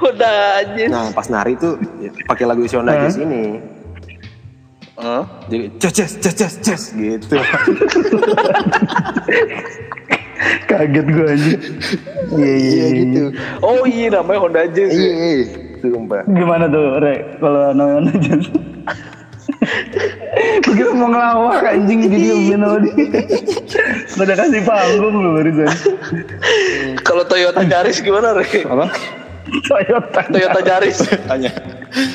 Udah anjing. Nah pas nari tuh ya, pakai lagu si Honda Jazz ini. Hah? Jadi jazz jazz jazz jazz jazz gitu. *laughs* kaget gue anjing iya iya Iya gitu. Oh iya namanya Honda Jazz. Iya ya. iya. Sumpah. gimana tuh Re kalau namanya aja begitu *laughs* mau ngelawak anjing di diemin sama dia Nggak ada kasih panggung lu barusan Kalau Toyota Yaris gimana Re? Apa? Toyota. Toyota Yaris Tanya.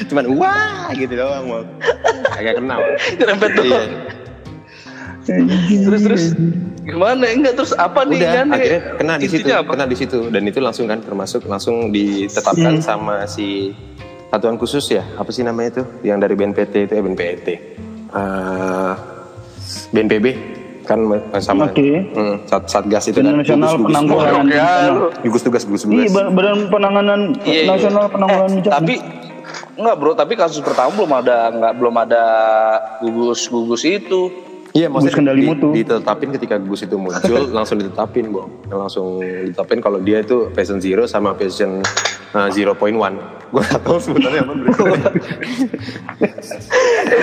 Cuman wah gitu doang mau. Agak kenal. Nyerempet Iya. doang Terus terus Gimana enggak terus apa nih Udah, kan akhirnya kena di situ, apa? kena di situ dan itu langsung kan termasuk langsung ditetapkan sama si satuan khusus ya, apa sih namanya itu yang dari BNPT itu ya BNPT. Eh, BNPB kan sama Oke. hmm, sat satgas itu Badan kan Nasional gugus-gugus. Penanggulangan Ya, lu. gugus tugas gugus Iya, tugas ba- Badan Penanganan Iya, iya. Nasional Penanggulangan Eh, Bencana. Tapi enggak bro, tapi kasus pertama belum ada enggak belum ada gugus gugus itu. Iya, maksudnya kendali di- mutu. ditetapin ketika gugus itu muncul, *laughs* langsung ditetapin, Bang. Langsung ditetapin kalau dia itu patient zero sama patient uh, 0.1. Gue gak tahu sebenarnya apa berikutnya.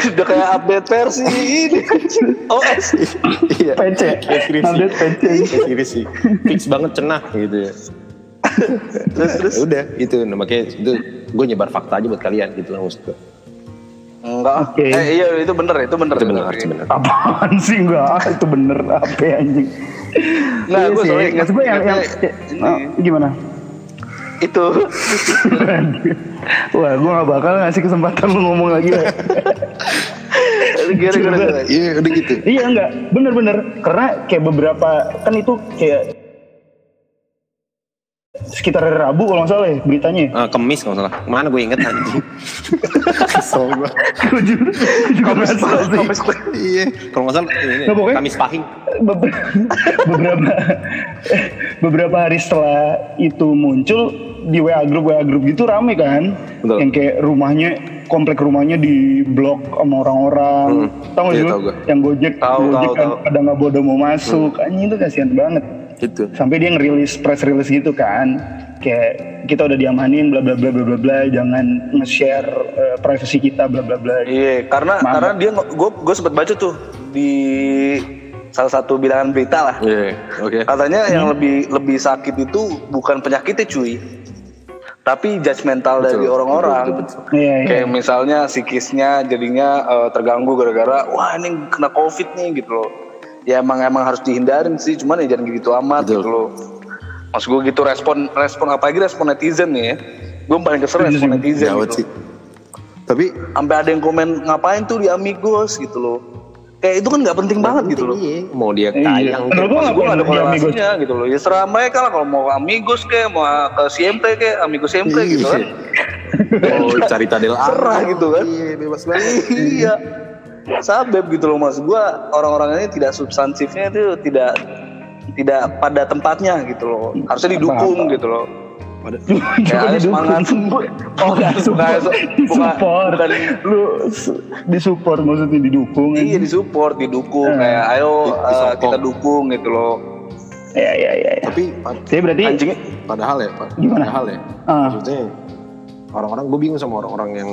*laughs* Udah kayak update versi ini *laughs* OS. Iya. PC. Update PC. Deskripsi. Fix banget cenah gitu ya. terus terus udah itu makanya itu gue nyebar fakta aja buat kalian gitu lah maksud gue. Enggak. Oke. Eh, iya itu bener, itu bener. Itu benar, itu benar. Apaan sih enggak? Ah, itu bener apa ya, anjing? Nggak, Iya gue sih. soalnya ingat- gue yang, yang. Oh, gimana? Itu. Wah, gue gak bakal ngasih kesempatan lu ngomong lagi ya. Iya udah gitu. iya enggak, bener-bener. Karena kayak beberapa, kan itu kayak sekitar hari Rabu kalau nggak salah ya beritanya. Ah, kemis kalau nggak salah. Mana gue inget anjing. *laughs* Kesel gue. Gue juga, salah sih. Iya. Kalau nggak salah ini Nah, pokoknya- Kamis Pahing. Beber- *laughs* beberapa beberapa hari setelah itu muncul di WA grup WA grup gitu rame kan Betul. yang kayak rumahnya komplek rumahnya di blok sama orang-orang Hmm. tahu nggak Iya, sih yang gojek Tahu, gojek tahu, kan tahu. pada nggak bodoh mau masuk anjing itu kasihan banget Itu. sampai dia ngerilis press release gitu kan kayak kita udah diamanin bla bla bla bla bla bla jangan nge-share eh, privasi kita bla bla bla Iya, karena Mantap. karena dia gue gue sempat baca tuh di salah satu bilangan berita lah. Iya. Oke. Katanya yang lebih lebih sakit itu bukan penyakitnya cuy, tapi judgmental dari Betul, orang-orang. betul, betul. iya iya Kayak misalnya psikisnya jadinya eh, terganggu gara-gara wah ini kena covid nih gitu loh. Ya emang emang harus dihindarin sih, cuman ya jangan gitu amat Betul. gitu loh. Maksud gue gitu respon respon apalagi respon netizen nih ya. Gue paling kesel respon netizen Gawat gitu. sih. Tapi Sampai ada yang komen ngapain tuh di Amigos gitu loh. Kayak itu kan nggak penting banget gitu loh. Iya, mau dia Iya. kaya Menurut enggak. gua Maksud gue gak ada ngapain di Amigos? korelasinya gitu loh. Ya serah mereka lah kalau mau ke Amigos kayak mau ke CMP kayak Amigos CMP gitu kan. *laughs* Oh, cari tadel Serah gitu kan. Iya, bebas banget. *laughs* iya. Sabep gitu loh mas gua orang-orang ini tidak substansifnya itu tidak tidak pada tempatnya gitu loh. Harusnya didukung gitu loh. *laughs* Coba ayo semangat. didukung. Oh, nggak support. Bukan- support. bukan- Lu su- disupport maksudnya didukung. Iya disupport, didukung Eh. kayak ayo Di- disokong. kita dukung gitu loh. Iya, iya, iya. Ya. Tapi Jadi berarti Anjing padahal ya, Pak. Gimana? Padahal ya. Ah. Maksudnya orang-orang gue bingung sama orang-orang yang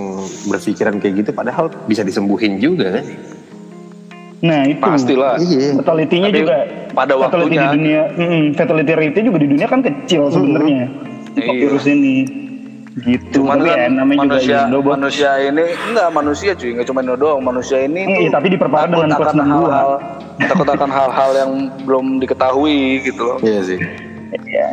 berpikiran kayak gitu padahal bisa disembuhin juga kan. nah itu. Pastilah. Iya. Fatality-nya juga pada fatality waktunya. di dunia, mm, fatality rate juga di dunia kan kecil sebenarnya. Iya. Virus ini. Gitu. Cuman Tapi kan ya, namanya manusia juga Indo, manusia ini enggak manusia cuy, enggak cuma Indo doang. Manusia ini Iya, tuh tapi diperparah takut dengan akan plus 62. hal-hal takut akan hal-hal yang belum diketahui gitu loh. Iya sih. Iya.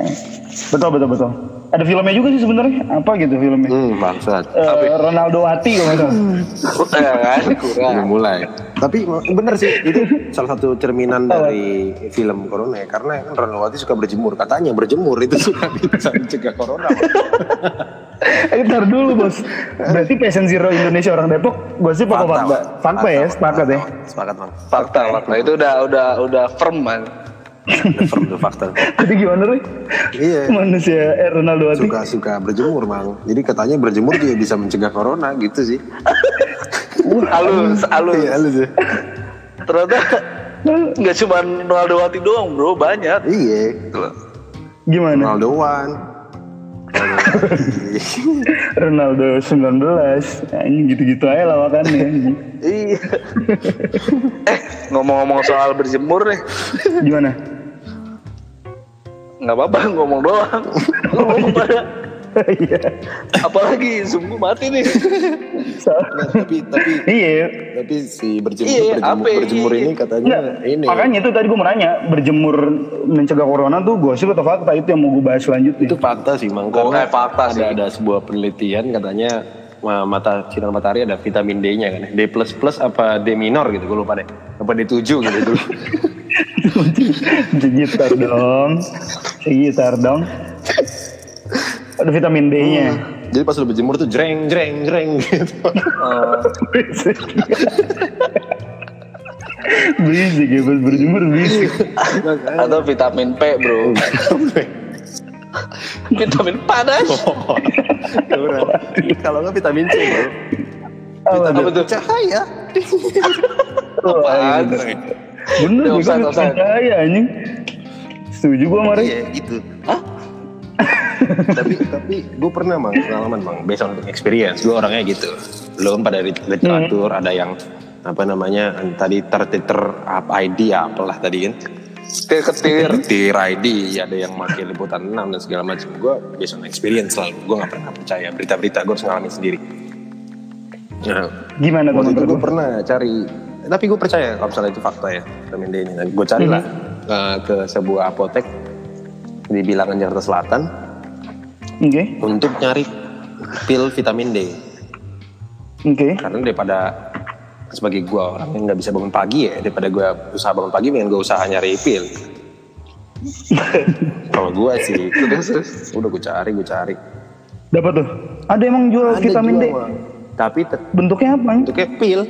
Betul, betul, betul. Ada filmnya juga sih sebenarnya. Apa gitu filmnya? Hmm, bangsat. Eh, Ronaldo Wati kalau nggak salah. Ya kan kurang. Udah mulai. Tapi bener sih itu salah satu cerminan dari film corona ya karena kan Ronaldowati suka berjemur katanya berjemur itu suka *laughs* bisa mencegah corona. Eh, ntar dulu bos. Berarti Passion Zero Indonesia orang Depok, gue sih pokok fakta. Pak. Fakta ya, sepakat ya. Sepakat bang. Fakta, fakta itu udah udah udah firm man. Tuh fakta. *laughs* Jadi gimana Roy? Iya. Manusia eh, Ronaldo Wati. Suka suka berjemur bang. Jadi katanya berjemur juga bisa mencegah corona gitu sih. *laughs* Halus, halus. Iya lu sih. Ternyata *laughs* nggak cuma Ronaldo Wati doang bro, banyak. Iya. Gitu loh. Gimana? Ronaldo One. Ronaldo 19. Ini gitu-gitu aja lawakannya. anjing. Iya. eh ngomong-ngomong soal berjemur nih, Gimana? Nggak apa-apa *laughs* ngomong doang. Ngomong pada Iya. Apalagi gue mati nih. Nggak, tapi tapi Iya. tapi si berjemur Iya, berjemur, apa ya? berjemur ini katanya ini Makanya itu tadi gue mau nanya, berjemur mencegah corona tuh gosip atau fakta itu yang mau gue bahas selanjutnya. itu fakta sih mang Oh, karena eh, fakta ada sih. ada sebuah penelitian katanya ma- mata sinar matahari ada vitamin D-nya kan D plus plus apa D minor gitu gue lupa deh apa D 7 gitu dulu *laughs* Gitar dong. Gitar dong. Ada vitamin D-nya. jadi pas lu berjemur tuh jreng jreng jreng gitu Berisik. *laughs* berisik ya pas berjemur berisik. Atau vitamin P bro. *laughs* vitamin panas. kalau nggak vitamin C bro Apa Apa tuh? cahaya Apaan? *laughs* Bener gue kan percaya anjing. Setuju gue Ray. iya gitu. *laughs* Tapi tapi gue pernah mang pengalaman mang based on experience. Gue orangnya gitu. Belum pada lit- literatur ada yang apa namanya tadi tertiter up ID apalah tadi kan. Ketir ketir. Tir ID ada yang pakai liputan 6 dan segala macam. Gue based on experience selalu gue nggak pernah percaya berita-berita gue harus ngalamin sendiri. Nah Gimana waktu itu menurut gue pernah cari tapi gue percaya kalau misalnya itu fakta ya vitamin D ini dan gue carilah uh, ke sebuah apotek di bilangan Jakarta Selatan Oke, untuk nyari pil vitamin D oke. karena daripada sebagai gue orang yang nggak bisa bangun pagi ya daripada gue usaha bangun pagi pengen gue usaha nyari pil *laughs* kalau gue sih udah gue cari gue cari Dapat tuh. Ada emang jual Ada vitamin D. jual, Bang. tapi Bentuknya apa? bentuknya pil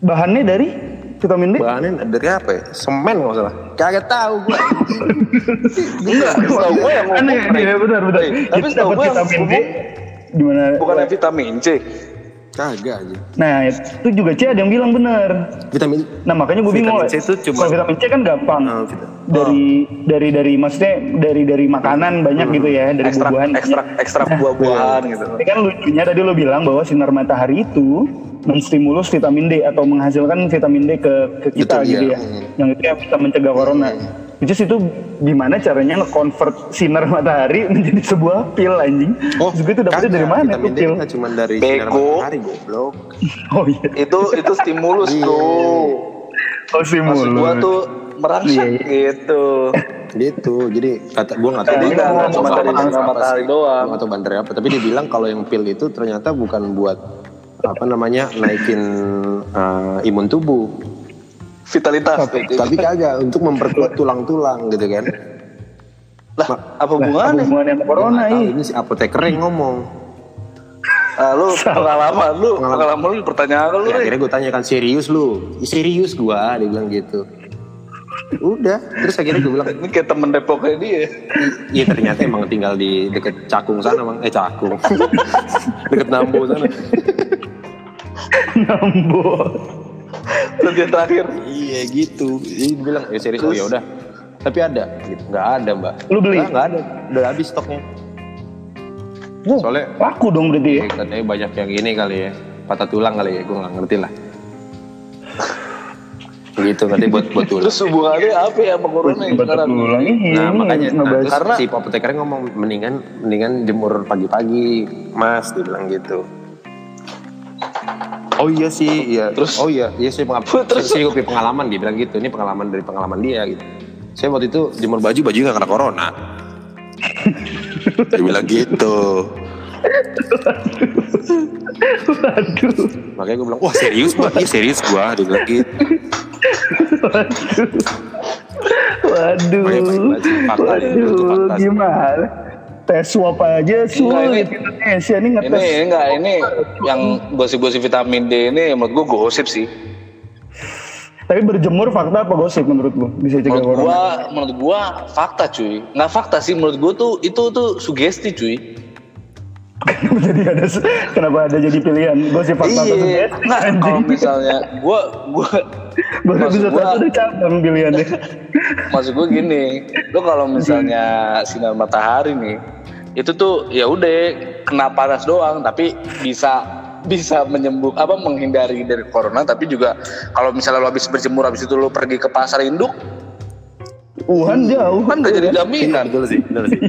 Bahannya dari vitamin D? bahannya dari apa ya semen nggak salah kagak tahu gue Enggak, setahu gue yang ngomong. Aneh, iya, benar, benar. Tapi dapat gue vitamin D. ngomong Gimana? bukan vitamin C. kagak aja Nah, itu juga C ada yang bilang benar. vitamin Nah, makanya gue bingung. Vitamin C itu cuma- Kalau vitamin C kan gampang. Oh, vitamin- Dari dari dari maksudnya dari dari makanan banyak gitu ya, dari Ekstrak buah-buahan. ekstrak ekstrak buah-buahan *laughs* gitu. Tapi kan lucunya tadi lo bilang bahwa sinar matahari itu menstimulus vitamin D atau menghasilkan vitamin D ke, ke kita Betul, gitu iya. ya. Yang itu yang bisa mencegah corona. Which is itu gimana caranya nge-convert sinar matahari *laughs* menjadi sebuah pil anjing. oh Terus gue itu dapetnya dari mana tuh vitamin D pil? nggak cuma dari sinar Bego. matahari goblok *laughs* Oh iya. Itu itu stimulus Iya. bro. Oh Maksud gua tuh merangsang gitu. gitu jadi kata gue nggak tahu Jadi dia nggak ngomong cuma dari sinar matahari doang. nggak tahu bahan dari apa tapi dia bilang kalau yang pil itu ternyata bukan buat apa namanya naikin uh, imun tubuh Vitalitas. tapi kagak untuk memperkuat tulang-tulang gitu kan Lah, apa hubungannya? hubungannya corona tahu, iya. ini si apoteker yang ngomong *laughs* Ah, lu pengalaman lu, pengalaman lu pertanyaan lu. ya, akhirnya gue tanya kan serius lu "Ih, serius gua dia bilang gitu udah terus akhirnya gue bilang Ini kayak temen Depoknya dia. Iya ternyata emang tinggal di deket Cakung sana bang, eh Cakung, *laughs* deket Nambo sana. Nambo. Terus yang terakhir. Iya gitu. Jadi dia bilang, ya serius, oh ya udah. Tapi ada, gitu. Nggak ada mbak. Lu beli? Nggak, nggak ada, udah habis stoknya. Soalnya laku dong berarti ya. ya, katanya banyak yang ini kali ya, patah tulang kali ya, gue nggak ngerti lah. Gitu nanti buat buat tulang. Terus hubungannya apa ya sama corona yang Batuk sekarang? tulang ini. Nah makanya nah, terus Karena- si apotekernya ngomong mendingan mendingan jemur pagi-pagi mas dia bilang gitu oh iya sih iya Terus? oh iya iya saya pengalaman *laughs* Terus? saya gue punya pengalaman dia bilang gitu ini pengalaman dari pengalaman dia gitu saya waktu itu jemur baju baju nggak kena corona dia bilang gitu *laughs* Waduh. makanya gue bilang wah serius gua iya serius gua dia bilang gitu Waduh. Waduh, sih. gimana? Tes swab aja sulit ini- Indonesia ini Ini ngetes. ini enggak ini yang gosip-gosip vitamin D ini menurut gua gosip sih. Tapi berjemur fakta apa gosip menurut lu? Bisa cegah Menurut corona? gua menurut gua fakta cuy. Nggak fakta sih menurut gua tuh itu tuh sugesti cuy. Kenapa *laughs* jadi ada kenapa ada jadi pilihan gosip fakta atau Iya. sugesti? Nggak kalau misalnya gua gua *laughs* Baru bisa gua- satu ada cabang pilihannya. maksud gue gini lo kalau misalnya sinar matahari nih itu tuh ya udah kena panas doang tapi bisa bisa menyembuh apa menghindari dari corona tapi juga kalau misalnya lo habis berjemur habis itu lo pergi ke pasar induk Wuhan jauh. kan gak jadi Iya, jaminan betul sih betul sih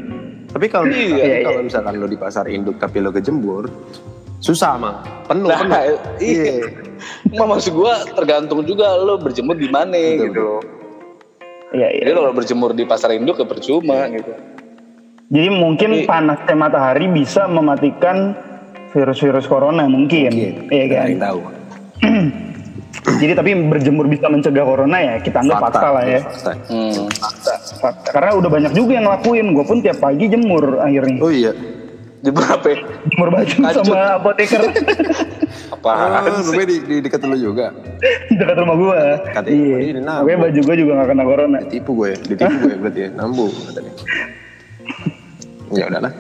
Tapi kalau Iya, tapi iya. kalau misalkan lo di pasar induk tapi lo kejemur, susah mah. Penuh, Nah, penuh. iya. Nggak, maksud gue tergantung juga lo berjemur di mana gitu loh. Iya, iya. Jadi kalau berjemur di pasar induk ya percuma gitu. Jadi mungkin Tapi- panasnya matahari bisa mematikan virus-virus corona mungkin. Mungkin. Iya kan? tahu. *clears throat* Jadi tapi berjemur bisa mencegah corona ya kita anggap fakta, lah ya. Fakta. Hmm. Fakta, fakta. Karena udah banyak juga yang ngelakuin. Gue pun tiap pagi jemur akhirnya. Oh iya. Di berapa ya? Jemur baju Lanjut. sama apoteker *laughs* Apaan Ah, sih? rumahnya di, di dekat lo juga. dekat rumah gue. Katanya, Iya. Makanya baju gue juga gak kena corona. Ditipu gue, ditipu gue berarti ya. Nambung katanya. *laughs* Ya udahlah.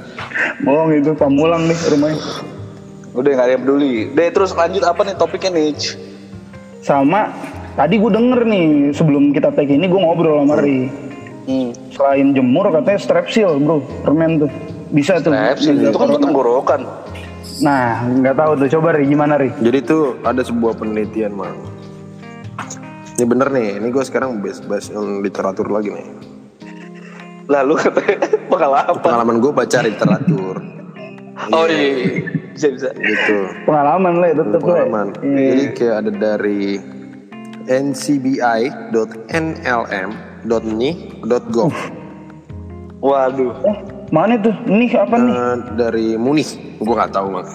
Bohong itu pamulang nih rumahnya. Udah nggak ada yang peduli. Deh terus lanjut apa nih topiknya nih? Sama tadi gue denger nih sebelum kita take ini gue ngobrol sama Ri. Hmm. Selain jemur katanya strepsil bro, permen tuh bisa tuh. Strepsil itu kan tenggorokan. Nah nggak tahu tuh coba Ri gimana Ri? Jadi tuh ada sebuah penelitian mang. Ini bener nih, ini gue sekarang bahas-bahas yang literatur lagi nih. Lalu katanya *laughs* apa? Pengalaman gue baca literatur. Oh iya, iya. Bisa bisa. gitu. Pengalaman lah itu tetep lah. Pengalaman. Iya. Jadi kayak ada dari ncbi.nlm.nih.gov *laughs* Waduh. Eh, mana tuh? Nih apa nih? Eh, dari Munich, gue nggak tahu mang.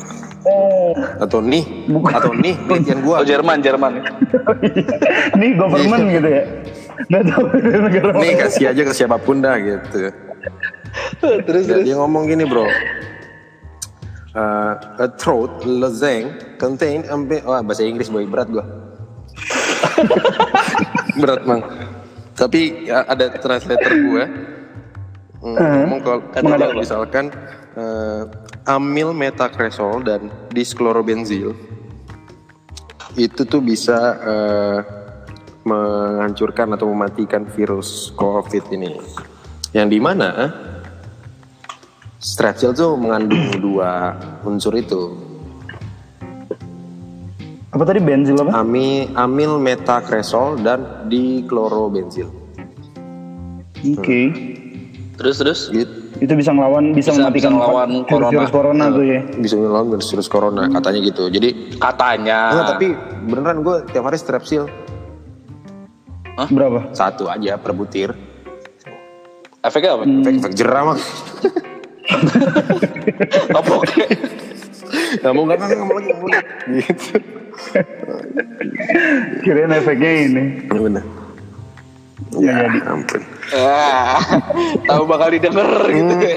Oh, Atau nih, atau nih penelitian gue. Oh Jerman, Jerman. *laughs* nih government gitu ya? Nggak tahu *laughs* negara Nih kasih aja ke siapa pun dah gitu. terus terus. dia ngomong gini bro. Uh, a throat lozenge contain ambi wah bahasa Inggris boy berat gua. *laughs* Berat mang. Tapi ya, ada translator gua. Hmm, ngomong kalau kalau misalkan uh, amil metacresol dan dischlorobenzil itu tuh bisa uh, menghancurkan atau mematikan virus COVID ini. Yang di mana strepsil tuh mengandung *clears throat* dua unsur itu Apa tadi benzil apa? ami amil metacresol dan diklorobenzil Oke. Terus terus. gitu Itu bisa ngelawan, bisa, Bisa- mematikan bisa ngelawan virus-virus corona tuh ya. bisa ngelawan virus corona katanya gitu jadi Katanya. enggak, tapi beneran gue tiap hari strepsil Berapa? satu aja per butir efeknya apa? efek efek jerah mah *laughs* Apa oke? nggak mau nggak nggak mau lagi lagi gitu Kirain efeknya ini. bener Nggak ya jadi. ampun Ah, tahu bakal didengar gitu ya.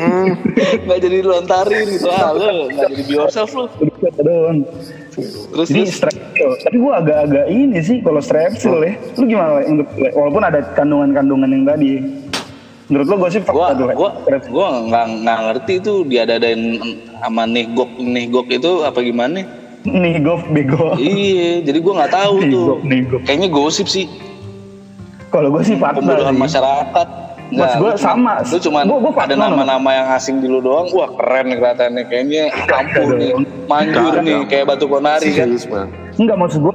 Nggak jadi dilontarin gitu. Ah, lu nggak jadi be yourself lu. Doang. Terus Jadi strepsil. Tapi gua agak-agak ini sih kalau strepsil ya. Lu gimana untuk walaupun ada kandungan-kandungan yang tadi. Menurut lo gue sih fakta Gua tuh gua gua nggak nggak ngerti itu diadadain sama nihgok nihgok itu apa gimana? Nih golf bego. Iya, jadi gua nggak tahu tuh. Nihgok, nihgok. Kayaknya gosip sih. Kalau gue sih fakta pembunuhan sih. masyarakat. Gua lu cuma- sama. Lu cuma Gua- gua ada nama-nama yang asing di lu doang. Wah keren nih kelihatannya. Kayaknya ampuh nih. dong. Manjur nih. Kayak batu konari kan. Enggak maksud gue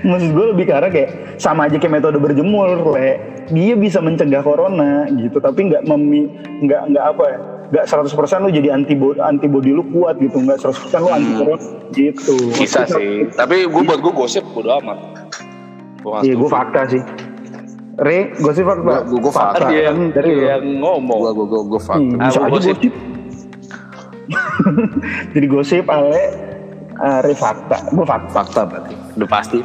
Maksud gue lebih ke arah kayak sama aja kayak metode berjemur le. Dia bisa mencegah corona gitu. Tapi nggak memi nggak nggak apa ya nggak 100% lu jadi antibody antibody lu kuat gitu. Nggak 100% lu anti corona gitu. Bisa sih. Tapi gue buat gue gosip bodo amat. Iya gue fakta sih. Re gue sih fakta? Gua- gua- gua fakta. Kan dia yang, Dari yang ngomong. gua gua gua gua fuck Hmm, bisa aja gosip. gosip. *laughs* Jadi gosip ale uh, fakta. Gue fakta fakta berarti. Udah pasti.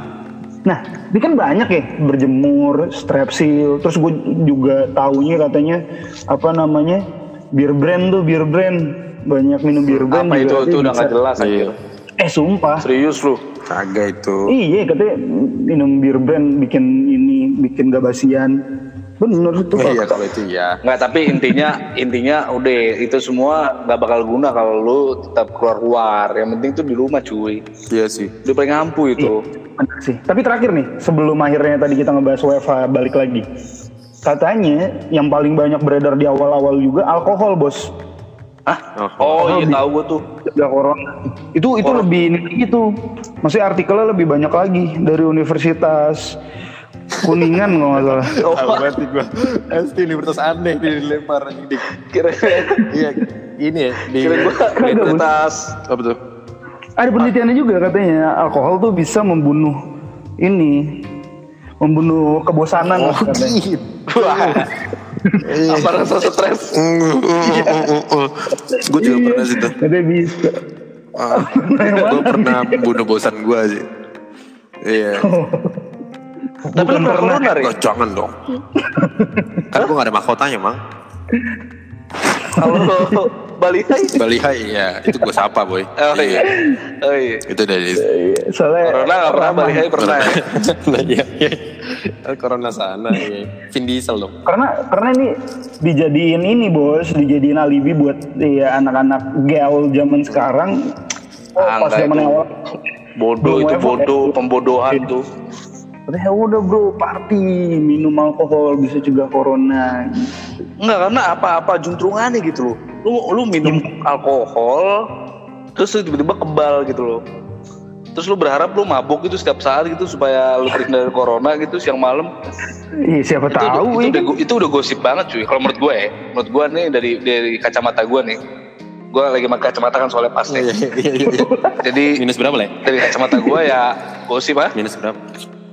Nah, ini kan banyak ya berjemur, strepsil, terus gue juga taunya katanya apa namanya bir brand tuh bir brand. Banyak minum bir brand Apa itu juga. itu? Udah nggak jelas Iya. aja. Eh sumpah, Serius lu. kagak itu. Iya katanya minum bir brand bikin ini bikin gak Bener tuh. iya kalau itu ya Nggak, tapi intinya intinya udah itu semua nggak bakal guna kalau lu tetap keluar keluar. Yang penting tuh di rumah cuy. iya sih Udah paling ampuh itu. Bener sih. Tapi terakhir nih, sebelum akhirnya tadi kita ngebahas WFH balik lagi. Katanya yang paling banyak beredar di awal-awal juga alkohol, Bos. Hah? Oh iya tahu gue tuh. Cegah corona. Itu itu lebih ini gitu. Maksudnya artikelnya lebih banyak lagi dari universitas Kuningan nggak salah. *laughs* Oh, Tahu berarti gue ST Universitas aneh dilempar dik. kira Iya, ini ya di kira identitas apa tuh? Ada penelitiannya juga katanya alkohol tuh bisa membunuh ini, membunuh kebosanan lah katanya. gitu. Wah. Apa rasa stres? gue juga pernah sih tuh. Bisa. gue pernah bunuh bosan gue sih. Iya. Tapi lu pernah corona, Ri? Oh, jangan dong. *laughs* kan gue gak ada mahkotanya, Mang. Kalau Bali Hai? Bali Hai, ya. Itu gue sapa, boy. Oh iya. Oh iya. Itu dari... Soalnya Corona nggak pernah Bali Hai pernah. ya? nah, *laughs* iya, iya. Corona sana, iya. Vin Diesel dong. karena karena ini dijadiin ini bos, dijadiin alibi buat ya anak-anak gaul zaman sekarang. Oh, pas zaman awal, Bodoh itu bodoh, pembodohan tuh. Katanya "Ya udah bro party minum alkohol bisa cegah corona. Enggak karena apa-apa juntrungannya gitu loh. Lu lu minum alkohol terus lu tiba-tiba kebal gitu loh. Terus lu berharap lu mabuk gitu setiap saat gitu supaya lu terhindar dari corona gitu siang malam. Iya siapa Itu, udah, tahu itu, ya udah, kan? go- itu udah gosip banget cuy. Kalau menurut gue ya, menurut gue nih dari dari kacamata gue nih. Gue lagi pakai kacamata kan soalnya pas nih. Iya, iya, iya, iya. Jadi Minus berapa, Le? dari kacamata gue ya gosip ah Minus berapa?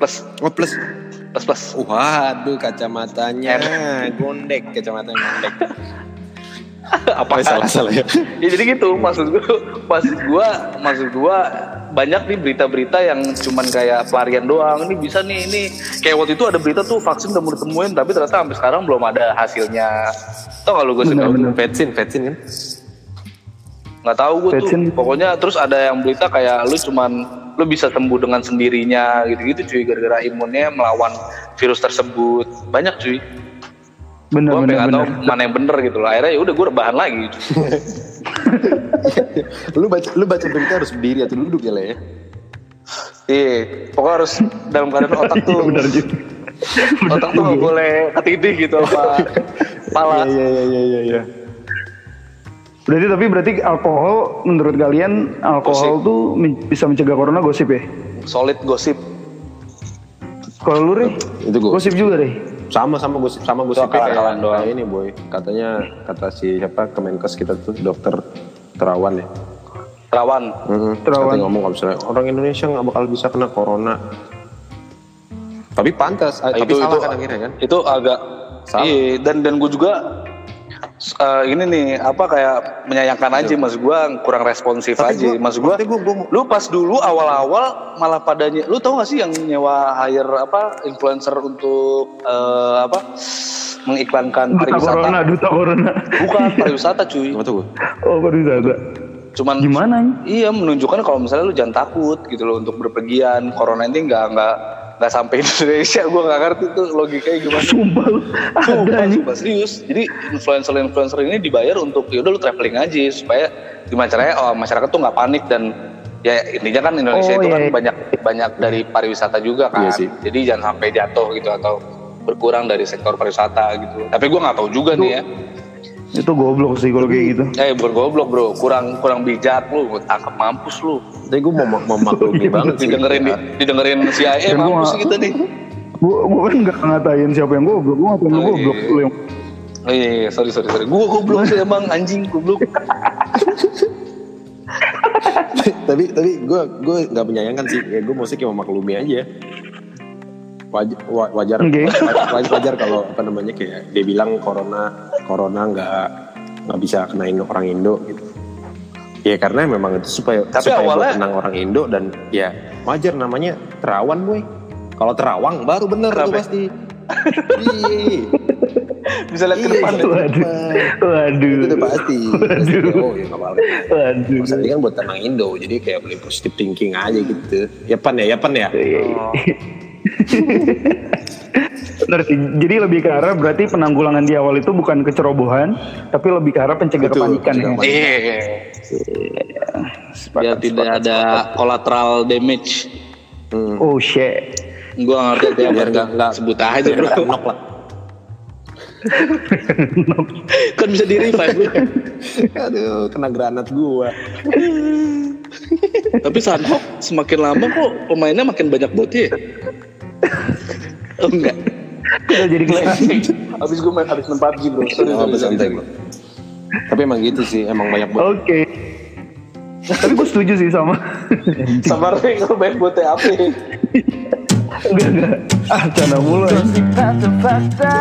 Plus Oh, plus. plus plus. Waduh, kacamatanya. Gondek, kacamatanya gondek. *laughs* Apa Oh, salah, salah ya. ya jadi gitu maksud gue maksud gue maksud gue banyak nih berita-berita yang cuman kayak pelarian doang ini bisa nih ini kayak waktu itu ada berita tuh vaksin udah mau ditemuin tapi ternyata sampai sekarang belum ada hasilnya tau gak lu gue sih tahu? Vetsin, vetsin kan? nggak tahu gue tuh Vaksin. pokoknya terus ada yang berita kayak lu cuman lu bisa sembuh dengan sendirinya gitu-gitu cuy gara-gara imunnya melawan virus tersebut banyak cuy Bener gue bener nggak tahu bener. mana yang bener gitu loh akhirnya ya udah gue rebahan lagi cuy. *laughs* lu baca lu baca berita harus berdiri atau duduk ya, Le ya? Iya, pokoknya harus dalam keadaan otak *laughs* tuh. Bener juga. otak tuh nggak boleh ketidih gitu apa *laughs* pala. Iya, iya, iya, iya, iya. Berarti tapi berarti alkohol menurut kalian alkohol tuh men- bisa mencegah corona gosip ya? Solid gosip. Kalau lu Rey, Itu gue gosip juga Rey. sama sama gosip sama gosip akal-akalan doang. ini boy katanya kata si siapa Kemenkes kita tuh dokter terawan ya Terawan. mm Terawan. Katanya ngomong kalau misalnya orang Indonesia nggak bakal bisa kena corona tapi pantas ah, tapi itu salah itu kan akhirnya kan itu agak Salah. iya dan dan gue juga eh, ini nih apa kayak menyayangkan aja mas gue kurang responsif Tapi aja gua- mas gua- gua- lu pas dulu awal-awal malah padanya lu tau gak sih yang nyewa hire apa influencer untuk eh, apa mengiklankan Duta pariwisata corona, duta corona. bukan pariwisata cuy tuh Oh pariwisata. cuman Gimana nih? Iya menunjukkan kalau misalnya lu jangan takut gitu loh untuk berpergian. Corona ini nggak nggak nggak sampai Indonesia. Gue nggak ngerti tuh logikanya gimana. Sumpah. Ada Sumpah, serius. Jadi influencer-influencer ini dibayar untuk yaudah lu traveling aja supaya gimana caranya oh, masyarakat tuh nggak panik dan ya intinya kan Indonesia Oh, itu iya, kan iya. banyak banyak dari pariwisata juga kan. Iya sih. Jadi jangan sampai jatuh gitu atau berkurang dari sektor pariwisata gitu. Tapi gue nggak tahu juga nih ya. Itu goblok sih kalau kayak gitu. Eh bukan goblok bro, kurang kurang bijak lu, tangkap mampus lu. tapi gue mau mau *laughs* maklumi banget sih. Didengerin di, didengerin CIA gua mampus kita nih. Gua, gua kan nggak ngatain siapa yang goblok, gua ngatain lu Oh, iya. goblok. Lu yang oh iya, iya. Sorry sorry sorry. Gua goblok sih emang. Anjing goblok. *laughs* Tapi tapi gue gue nggak menyayangkan sih. Ya gue mesti kayak memaklumi aja wajar wajar Oke. wajar, wajar kalau apa namanya kayak dia bilang corona corona nggak nggak bisa kenain orang Indo gitu ya karena memang itu supaya Tapi supaya buat awalnya- tenang orang Indo dan ya wajar namanya terawan boy kalau terawang baru bener tuh Kenapa? pasti Iya, *laughs* bisa lihat ke iya, depan iya. Waduh. Waduh. itu pasti Pasti, oh ya nggak apa-apa Waduh. Maksudnya kan buat tenang Indo, jadi kayak boleh positive thinking aja gitu. Ya pan ya, ya pan ya. Oh. Benar sih. Jadi lebih ke arah berarti penanggulangan di awal itu bukan kecerobohan, tapi lebih ke arah pencegah Betul, kepanikan ya. iya biar tidak ada collateral damage Hmm. Oh shit. gua ngerti itu Biar apa nggak nggak sebut aja bro knock lah. *laughs* kan bisa di revive bro Aduh, kena granat gua. tapi Sanhok semakin lama kok pemainnya makin banyak bot ya Oh enggak. Udah jadi kelas. Abis gue main habis main PUBG bro. Sorry, Oh, sorry, sorry. santai bro. Tapi emang gitu sih, emang banyak banget. Oke. Tapi gue setuju sih sama. Sama Ray kalau main buat TAP. enggak enggak. Ah, canda mulu. Gosip atau fakta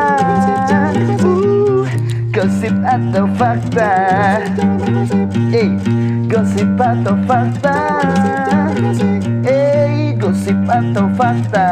Uh, Gosip atau fakta Eh, gosip atau fakta Eh, gosip atau fakta